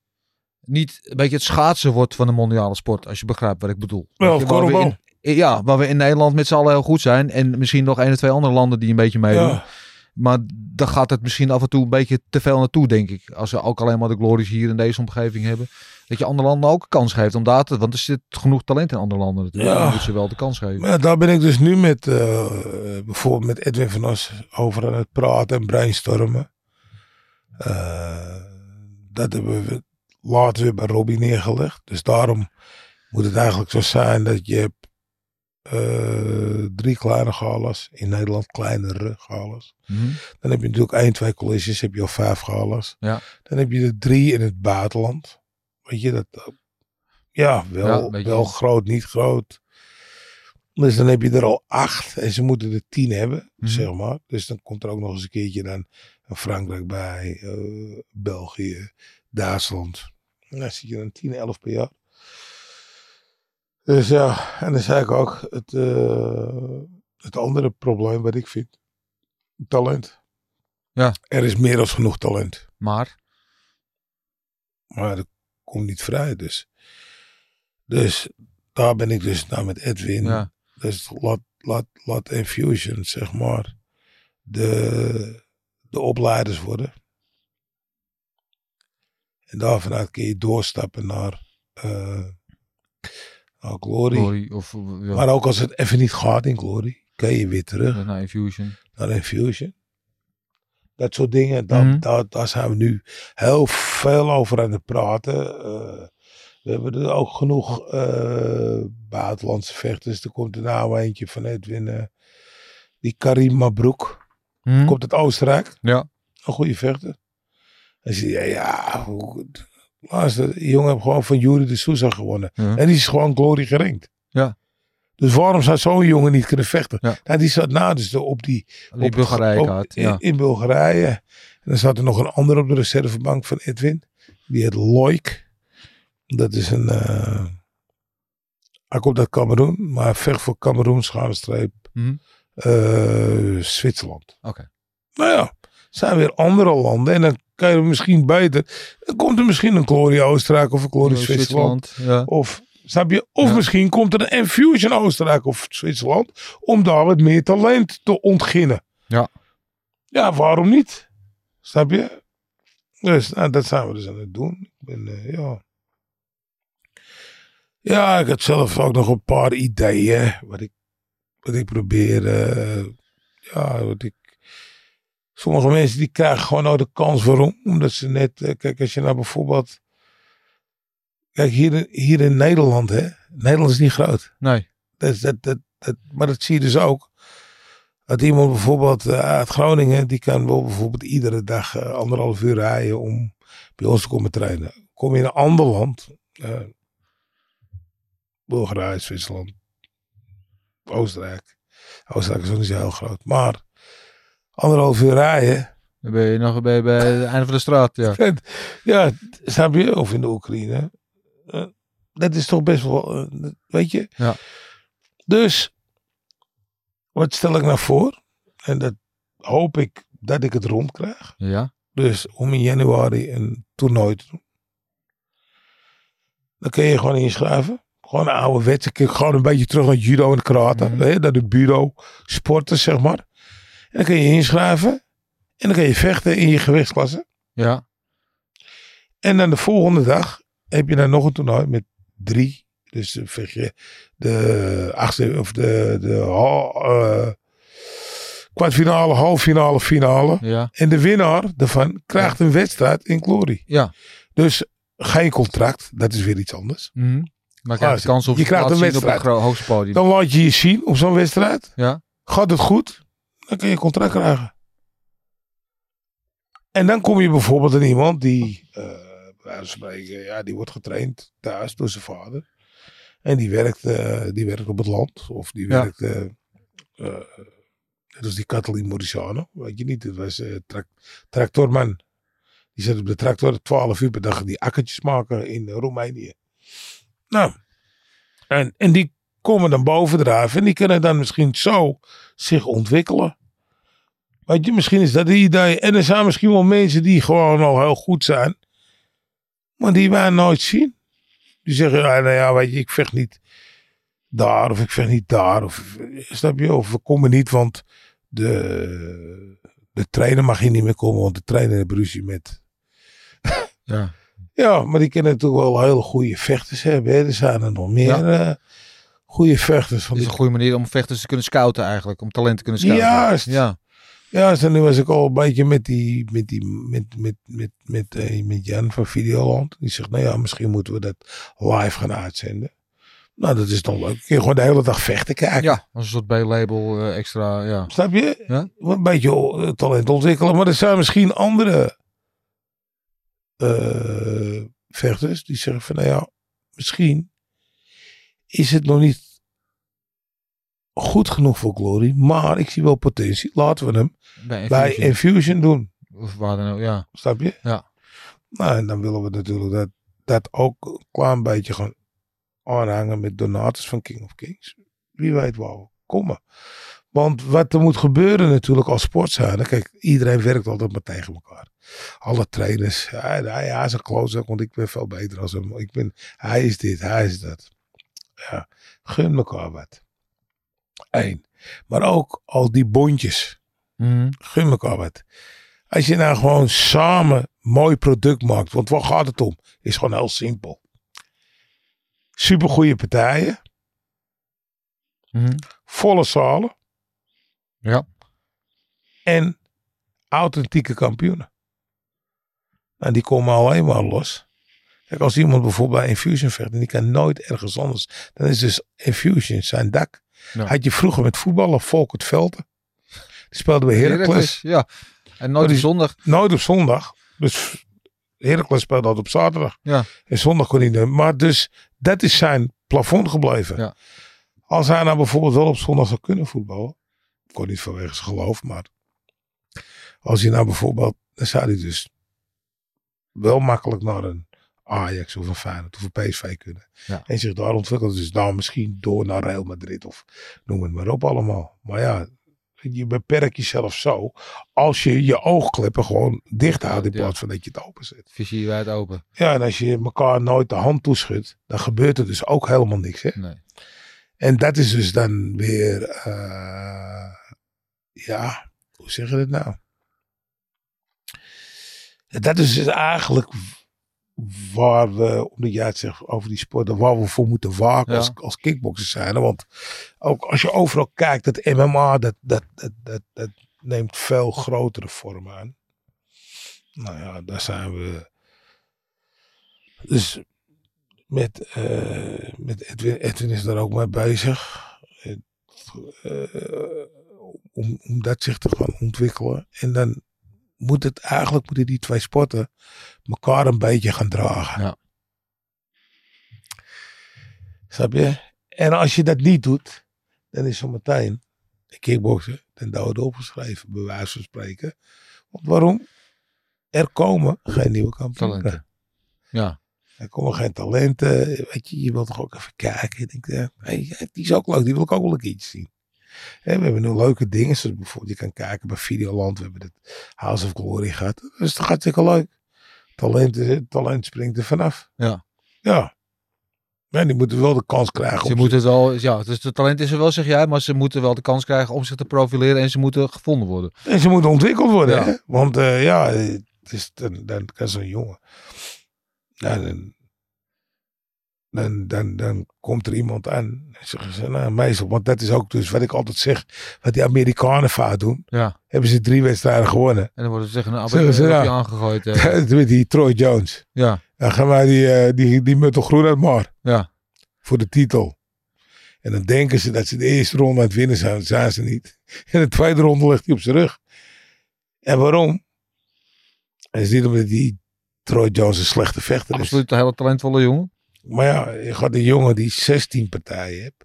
niet een beetje het schaatsen wordt van de mondiale sport. Als je begrijpt wat ik bedoel. Wel, je, waar we in- Ja, waar we in Nederland met z'n allen heel goed zijn. En misschien nog één of twee andere landen die een beetje meedoen. ja. Maar dan gaat het misschien af en toe een beetje te veel naartoe, denk ik. Als we ook alleen maar de glories hier in deze omgeving hebben. Dat je andere landen ook een kans geeft om daar te... Want er zit genoeg talent in andere landen natuurlijk. Ja. Dan moet ze wel de kans geven. Maar daar ben ik dus nu met, eh, bijvoorbeeld met Edwin van As over aan het praten en brainstormen. Eh, dat hebben we later weer bij Robbie neergelegd. Dus daarom moet het eigenlijk zo zijn dat je eh, drie kleine galas. In Nederland kleinere galas. Mhm. Dan heb je natuurlijk één, twee colleges. Heb je al vijf galas. Ja. Dan heb je er drie in het buitenland. Weet je, dat... Ja, wel, Ja, wel groot, niet groot. Dus dan heb je er al acht. En ze moeten er tien hebben, Mhm. zeg maar. Dus dan komt er ook nog eens een keertje dan Frankrijk bij. eh, België, Duitsland. En dan zit je dan 10, 11 per jaar. Dus ja, en dan zei ik ook, het, eh, het andere probleem wat ik vind, talent. Ja. Er is meer dan genoeg talent, Maar, maar dat komt niet vrij dus. Dus daar ben ik dus nou met Edwin. ja. Dus laat, laat, laat Infusion, zeg maar, de, de opleiders worden. En daar vanuit kun je doorstappen naar, eh Glory. Glory of ja, Maar ook als het even niet gaat in Glory, kun je weer terug naar Infusion. naar Infusion. Dat soort dingen, daar, Mhm. daar, daar zijn we nu heel veel over aan het praten. Eh, we hebben er ook genoeg eh, buitenlandse vechters. Er komt er nou eentje van Edwin, eh, die Karim Mabroek. Mhm. Komt uit Oostenrijk, Ja. een goede vechter. En ze ja, ja, hoe- luister, die jongen heeft gewoon van Jury de Souza gewonnen. Ja. En die is gewoon glory gerankt. Ja. Dus waarom zou zo'n jongen niet kunnen vechten? Ja. Nou, die zat na dus op die op- Bulgarije op- in, Ja. in Bulgarije. En dan zat er nog een ander op de reservebank van Edwin. Die heet Loik. Dat is een... eh, hij komt uit Cameroen. Maar hij vecht voor Cameroen, schare streep. Mhm. eh, Zwitserland. Oké. Nou ja, zijn weer andere landen. En dan kan je misschien beter... Dan komt er misschien een Gloria Oostenrijk of een Gloria Zwitserland. Ja. Of, snap je? Of Ja. misschien komt er een Infusion Oostenrijk of Zwitserland. Om daar wat meer talent te ontginnen. Ja. Ja, waarom niet? Snap je? Dus nou, dat zijn we dus aan het doen. Ik ben, eh, ja. Ja, ik had zelf ook nog een paar ideeën. Wat ik, wat ik probeer. eh, ja, wat ik. Sommige mensen die krijgen gewoon nou de kans. Waarom? Omdat ze net. eh, kijk, als je nou bijvoorbeeld. Kijk, hier, in- hier in Nederland, hè. Nederland is niet groot. Nee. Dat, dat, dat, dat, maar dat zie je dus ook. Dat iemand bijvoorbeeld eh, uit Groningen, die kan wel bijvoorbeeld iedere dag eh, anderhalf uur rijden om bij ons te komen trainen. Kom je in een ander land, Bulgarije, Zwitserland, Oostenrijk. Oostenrijk is ook niet zo heel groot, maar anderhalf uur rijden, Dan ben je nog bij, bij het einde van de straat. Ja. ja, snap je? Of in de Oekraïne. Eh, dat is toch best wel, eh, weet je? Ja. Dus, wat stel ik nou voor? En dat hoop ik dat ik het rond krijg. ja. Dus om in januari een toernooi te doen. Dan kun je gewoon inschrijven. Gewoon een oude wet. Gewoon een beetje terug naar judo en karate. Mhm. hè, Naar de bureau sporten, zeg maar. En dan kun je inschrijven. En dan kun je vechten in je gewichtsklasse. Ja. En dan de volgende dag heb je dan nog een toernooi met drie. Dus dan vecht je de achtste of de, de eh, kwartfinale, halffinale, finale. Ja. En de winnaar daarvan krijgt een wedstrijd in Glory. Ja. Dus geen contract, dat is weer iets anders. Mhm. Maar krijg je kans op je krijgt te een zien op wedstrijd. een hoogste podium. Dan laat je je zien op zo'n wedstrijd. Ja. Gaat het goed, dan kun je een contract krijgen. En dan kom je bijvoorbeeld aan iemand die, van spreken, ja, die wordt getraind thuis door zijn vader. En die werkt, eh, die werkt op het land. Of die Ja. werkt, als die Catalin Moriciano. Weet je niet, dat was trac- tractorman. Die zat op de tractor 12 uur per dag die akkertjes maken in Roemenië. Nou, en, en die komen dan bovendrijven. En die kunnen dan misschien zo zich ontwikkelen. Weet je, misschien is dat het idee. En er zijn misschien wel mensen die gewoon al heel goed zijn. Maar die wij nooit zien. Die zeggen, ja, nou ja, weet je, ik vecht niet daar. Of ik vecht niet daar. Of, snap je? Of we komen niet, want de, de trainer mag hier niet meer komen. Want de trainer heeft ruzie met... Ja. Ja, maar die kunnen natuurlijk wel hele goede vechters hebben. Hè. Er zijn er nog meer eh goede vechters. Van is een goede manier om vechters te kunnen scouten eigenlijk. Om talent te kunnen scouten. Juist. Ja. Ja, dus nu was ik al een beetje met die, met die, met, met, met, met, eh, met Jan van Videoland. Die zegt, nou ja, misschien moeten we dat live gaan uitzenden. Nou, dat is dan leuk. Kun je gewoon de hele dag vechten kijken. Ja, als een soort B-label eh, extra, ja. Snap je? Ja. Een beetje eh, talent ontwikkelen. Maar er zijn misschien andere eh, vechters die zeggen van, nou ja, misschien is het nog niet goed genoeg voor Glory. Maar ik zie wel potentie. Laten we hem Bij bij Infusion. Doen. Of waar dan ook, ja. Snap je? Ja. Nou, en dan willen we natuurlijk dat, dat ook een klein beetje gaan aanhangen met donators van King of Kings. Wie weet waar we komen. Want wat er moet gebeuren natuurlijk als sportzijde. Kijk, iedereen werkt altijd maar tegen elkaar. Alle trainers. Hij, hij, hij is een klootzak, want ik ben veel beter als hem. Ik ben, hij is dit, hij is dat. Ja, gun elkaar wat. Eén. Maar ook al die bondjes Mhm. gun elkaar wat. Als je nou gewoon samen mooi product maakt, want waar gaat het om? Is gewoon heel simpel. Supergoeie partijen, Mhm. volle zalen Ja. en authentieke kampioenen. Nou, die komen alleen maar los. Kijk, als iemand bijvoorbeeld bij Infusion vecht en die kan nooit ergens anders, dan is dus Infusion zijn dak. Ja. Had je vroeger met voetballen Volkert Velten. Die speelde bij Heracles. Ja. En nooit die- op zondag. Nooit op zondag. Dus Heracles speelde altijd op zaterdag. Ja. En zondag kon hij niet. Maar dus dat is zijn plafond gebleven. Ja. Als hij nou bijvoorbeeld wel op zondag zou kunnen voetballen. Kon niet vanwege zijn geloof. Maar als hij nou bijvoorbeeld. Dan zou hij dus wel makkelijk naar een Ajax of een Feyenoord of een PSV kunnen. Ja. En zich daar ontwikkelen. Dus dan misschien door naar Real Madrid of noem het maar op allemaal. Maar ja, je beperkt jezelf zo als je je oogkleppen gewoon dicht houdt in plaats van dat je het openzet. Visie wijd open. Ja, en als je elkaar nooit de hand toeschudt, dan gebeurt er dus ook helemaal niks. Hè? Nee. En dat is dus dan weer, eh, ja, hoe zeg je dat nou? Dat is dus eigenlijk waar we, omdat jij het zegt over die sporten, waar we voor moeten waken Ja. als, als kickboxers zijn. Want ook als je overal kijkt, dat MMA, dat, dat, dat, dat, dat neemt veel grotere vorm aan. Nou ja, daar zijn we. Dus met, eh, met Edwin, Edwin is daar ook mee bezig. Het, eh, om, om dat zich te gaan ontwikkelen. En dan moet het eigenlijk moeten die twee sporten elkaar een beetje gaan dragen. Ja. Snap je? En als je dat niet doet, dan is zometeen de kickboksen ten dode opgeschreven, bij wijze van spreken. Want waarom? Er komen geen nieuwe kampioenen. Talenten. Ja. Er komen geen talenten. Weet je, je wilt toch ook even kijken. Je denkt, ja, hey, die is ook leuk. Die wil ik ook wel een keertje zien. Hè, we hebben nu leuke dingen. Zoals bijvoorbeeld, je kan kijken bij Videoland. We hebben het House of Glory gehad. Dat is toch hartstikke leuk. Talent, is- talent springt er vanaf. Ja. Ja. Ja, die moeten wel de kans krijgen. Ze moeten het wel, ja, dus het talent is er wel, zeg jij, maar ze moeten wel de kans krijgen om zich te profileren en ze moeten gevonden worden. En ze moeten ontwikkeld worden. Ja. Hè? Want eh, ja, het is, dan, dan kan zo'n jongen. Ja, dan, dan, dan, dan komt er iemand aan. En zeggen ze, nou, meestal, want dat is ook dus wat ik altijd zeg. Wat die Amerikanen vaak doen. Ja. Hebben ze drie wedstrijden gewonnen. En dan wordt er tegen een ze, appeltje ja. aangegooid. eh. Die Troy Jones. ja, Dan gaan wij die, eh, die, die Muttel Groen uit maar. ja. Voor de titel. En dan denken ze dat ze de eerste ronde aan het winnen zijn. Dat zijn ze niet. En de tweede ronde ligt hij op zijn rug. En waarom? Het is niet omdat die Troy Jones een slechte vechter is. Absoluut een hele talentvolle jongen. Maar ja, je gaat een jongen die 16 partijen heeft.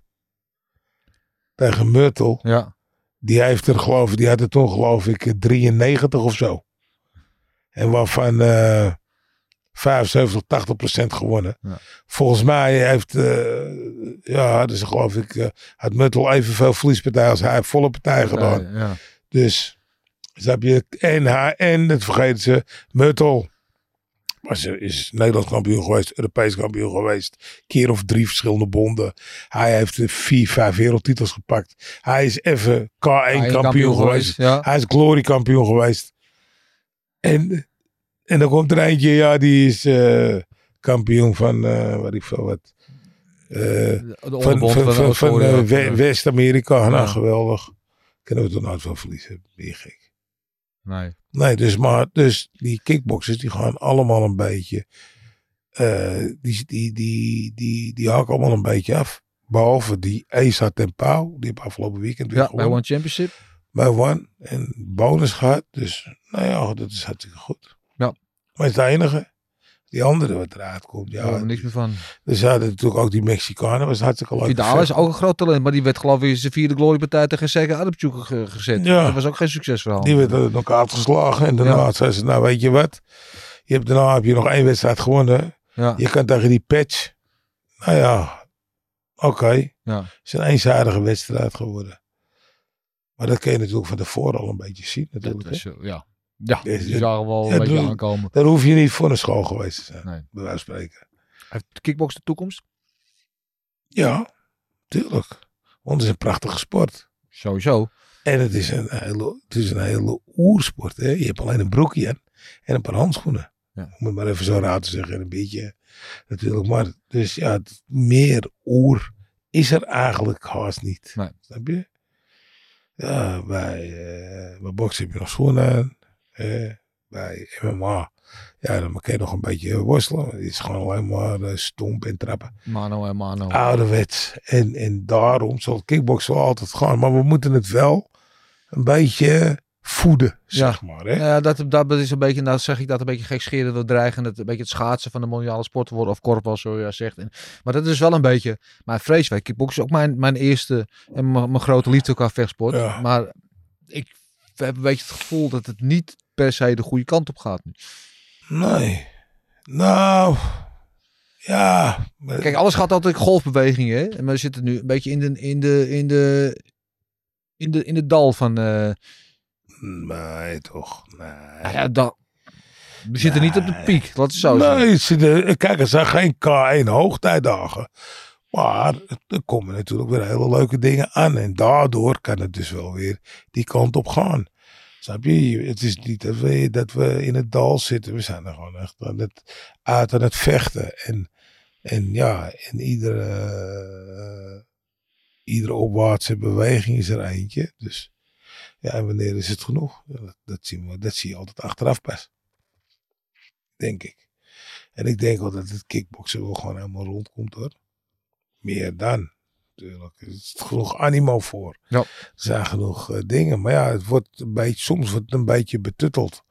Tegen Myrtle. Ja, Die heeft er geloof die had er toen geloof ik 93 of zo. En waarvan eh 75, 80 procent gewonnen. Ja. Volgens mij heeft, eh, ja, dus geloof ik, eh, had Muttel evenveel verliespartijen als hij heeft volle partijen gedaan. ja, ja. Dus, snap je, en, hij, en dat vergeten ze, Muttel. Maar ze is Nederlands kampioen geweest, Europees kampioen geweest. Keer of drie verschillende bonden. Hij heeft vier, vijf wereldtitels gepakt. Hij is even K1 kampioen, kampioen geweest. Ja. Hij is Glory kampioen geweest. En, en dan komt er eentje, ja, die is eh, kampioen van, eh wat ik veel wat. De van van, van, West-Amerika. Nou, geweldig. Kunnen we toch nooit van verliezen. Gek. Nee. Nee, dus, maar, dus die kickboxers die gaan allemaal een beetje. eh, die, die, die, die, die haken allemaal een beetje af. Behalve die Esa ten Pauw. Die heeft afgelopen weekend weer Ja, bij gewonnen. One Championship. Bij One. En bonus gehad. Dus nou ja, dat is hartstikke goed. Ja. Maar het is de enige. Die andere wat eruit komt. Ja, er niks meer van. dus hadden natuurlijk ook die Mexicanen. was hartstikke leuk. Vidal is ook een groot talent, maar die werd geloof ik in zijn vierde gloriepartij tegen Sega Adeptjoek ge- gezet. Ja. Dat was ook geen succesverhaal. Die werd uit elkaar uitgeslagen. En daarna Ja. zei ze, nou weet je wat. Je hebt, daarna heb je nog één wedstrijd gewonnen. Ja. Je kan tegen die patch. Nou ja, oké. Ja. Het is een eenzijdige wedstrijd geworden. Maar dat kun je natuurlijk van tevoren al een beetje zien. Dat Natuurlijk, is, hè. eh, ja. Ja, die zagen wel Ja, een beetje aankomen. Daar hoef je niet voor een school geweest te zijn. Nee. Bij wijze van spreken. Heeft de kickbox de toekomst? Ja, tuurlijk. Want het is een prachtige sport. Sowieso. En het is een hele, het is een hele oersport. Hè? Je hebt alleen een broekje aan en een paar handschoenen. Ja. Om het maar even zo raar te zeggen. en Een beetje natuurlijk. Maar dus ja, het- meer oer is er eigenlijk haast niet. Nee. Snap je? Ja, bij, eh, bij boksen heb je nog schoenen aan. Hè. bij MMA, ja, dan kan je nog een beetje worstelen. Het is gewoon alleen maar eh, stomp en trappen Mano en Mano. ouderwets. En, en daarom zal kickboksen wel altijd gaan. Maar we moeten het wel een beetje voeden, zeg maar. Hè? Ja, dat, dat is een beetje, nou zeg ik dat een beetje gekscherend wil dreigen. Het, een beetje het schaatsen van de mondiale sport worden. Of korfbal, zoals je zegt. En, maar dat is wel een beetje mijn vreeswijk. Kickboksen is ook mijn, mijn eerste en mijn, mijn grote liefde qua vechtsport. Ja. Maar ik heb een beetje het gevoel dat het niet per se de goede kant op gaat nu. Nee. Nou, ja. maar- Kijk, alles gaat altijd golfbewegingen. Hè? En we zitten nu een beetje in de, in de, in de, in de, in de dal van... eh, Nee, toch. Nee. ja, we zitten niet op de piek, laat het zo. Nee, kijk, er zijn geen K1 hoogtijdagen. Maar er komen natuurlijk weer hele leuke dingen aan. En daardoor kan het dus wel weer die kant op gaan. Snap je? Het is niet dat we, dat we in het dal zitten. We zijn er gewoon echt aan het, uit aan het vechten. En, en ja, in iedere, eh, iedere opwaartse beweging is er eentje. Dus ja, en wanneer is het genoeg? Dat, zien we, dat zie je altijd achteraf pas. Denk ik. En ik denk wel dat het kickboksen wel gewoon helemaal rondkomt hoor. Meer dan. Natuurlijk. Er is genoeg animo voor. Ja. Er zijn genoeg eh, dingen. Maar ja, het wordt een beetje, soms wordt het een beetje betutteld.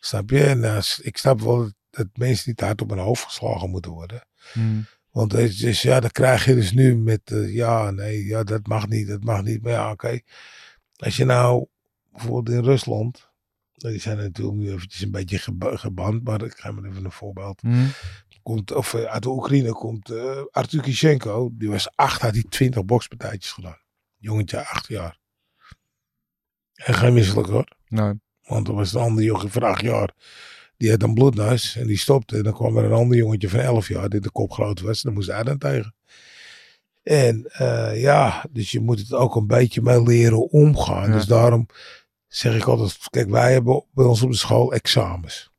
Snap je? En eh, ik snap wel dat, mensen niet hard op hun hoofd geslagen moeten worden. Hmm. Want is, dus, ja, dan krijg je dus nu met eh, ja, nee, ja, dat mag niet, dat mag niet. Maar ja, oké. Als je nou bijvoorbeeld in Rusland, die zijn natuurlijk nu eventjes een beetje geba- geband, maar ik ga maar even een voorbeeld. Hmm. Komt, of eh, uit de Oekraïne komt eh Artur Kishenko, die was acht, had hij twintig bokspartijtjes gedaan. Jongetje, acht jaar. En geen misselijk hoor. Nee. Want er was een ander jongetje van acht jaar. Die had een bloedneus en die stopte. En dan kwam er een ander jongetje van elf jaar die de kop groot was. En dan moest hij dan tegen. En eh, ja, dus je moet het ook een beetje mee leren omgaan. Ja. Dus daarom zeg ik altijd, kijk wij hebben bij ons op de school examens.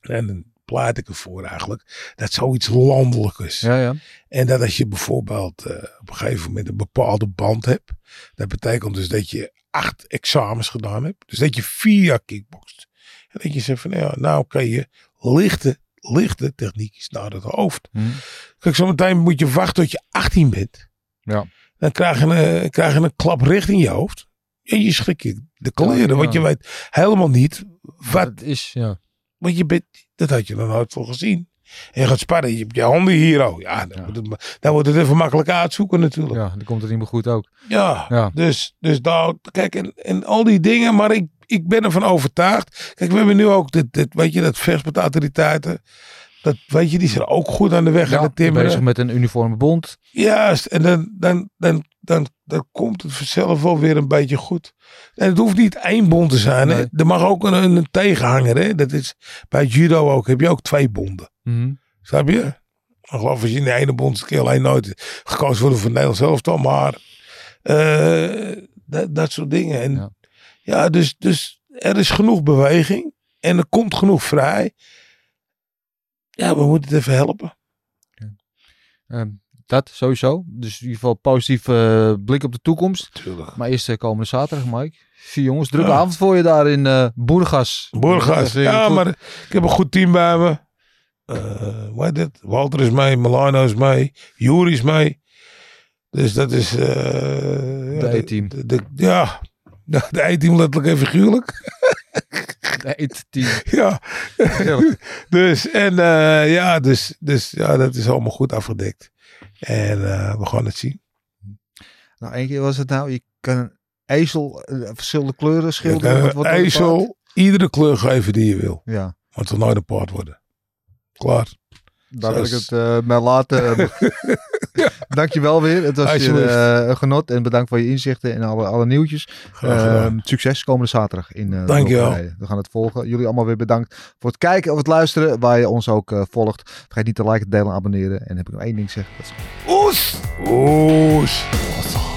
En pleit ik ervoor eigenlijk dat zoiets landelijk is. Ja, ja. En dat als je bijvoorbeeld eh, op een gegeven moment een bepaalde band hebt. Dat betekent dus dat je acht examens gedaan hebt. Dus dat je vier jaar kickbokst. En dat je zegt van ja, nou kan je lichte, lichte techniekjes naar het hoofd. Hmm. Kijk, zometeen moet je wachten tot je 18 bent. Ja. Dan krijg je een, krijg je een klap richting je hoofd. En je schrik je de kleren. Ja. Want je weet helemaal niet wat Het is, ja. Want je bent, dat had je dan nooit voor gezien. En je gaat sparren, je hebt je handen hier. Ja, dan, Ja. Moet het, dan wordt het even makkelijk uitzoeken natuurlijk. Ja, dan komt het niet meer goed ook. Ja. Dus, dus daar, kijk, en, en al die dingen, maar ik, ik ben ervan overtuigd. Kijk, we hebben nu ook, dit, dit, weet je, dat vechtsportautoriteiten. Dat, weet je, die zijn ook goed aan de weg aan Ja, het timmeren. bezig met een uniforme bond. Juist, en dan, dan, dan, dan, dan komt het vanzelf wel weer een beetje goed. En het hoeft niet één bond te zijn. Nee. Er mag ook een, een tegenhanger. Hè? Dat is, bij judo ook, heb je ook twee bonden. Hmm. Snap je? Ik geloof als je in de ene bond keer alleen nooit gekozen worden voor Nederlands elftal. Maar eh, dat, dat soort dingen. En Ja. ja, dus, dus er is genoeg beweging. En er komt genoeg vrij. Ja, we moeten het even helpen. Ehm, dat sowieso. Dus in ieder geval positief eh, blik op de toekomst. Tuurlijk. Maar eerst eh, komende zaterdag, Mike. Vier jongens, drukke Ja. avond voor je daar in eh Boergas. Borgas. Even Ja, goed. maar ik heb een goed team bij me. Eh? Walter is mee, Milano is mee, Juri is mee. Dus dat is... eh, ja, De E-team. Ja, de de E-team letterlijk en figuurlijk. Het team. ja. dus, en eh, ja, dus, dus ja, dat is allemaal goed afgedekt. En eh, we gaan het zien. Nou, één keer was het nou, je kan een ezel eh, verschillende kleuren schilderen. wat- er ezel iedere kleur geven die je wil. Ja, Maar het zal nooit een paard worden. Klaar. Daar wil ik het eh bij laten. Dankjewel weer. Het was weer Alsjeblieft. eh, een genot. En bedankt voor je inzichten en alle, alle nieuwtjes. Ehm, succes komende zaterdag in uh, Dankjewel. We gaan het volgen. Jullie allemaal weer bedankt voor het kijken of het luisteren. Waar je ons ook eh, volgt. Vergeet niet te liken, delen en abonneren. En dan heb ik nog één ding te zeggen. Oes! Oes!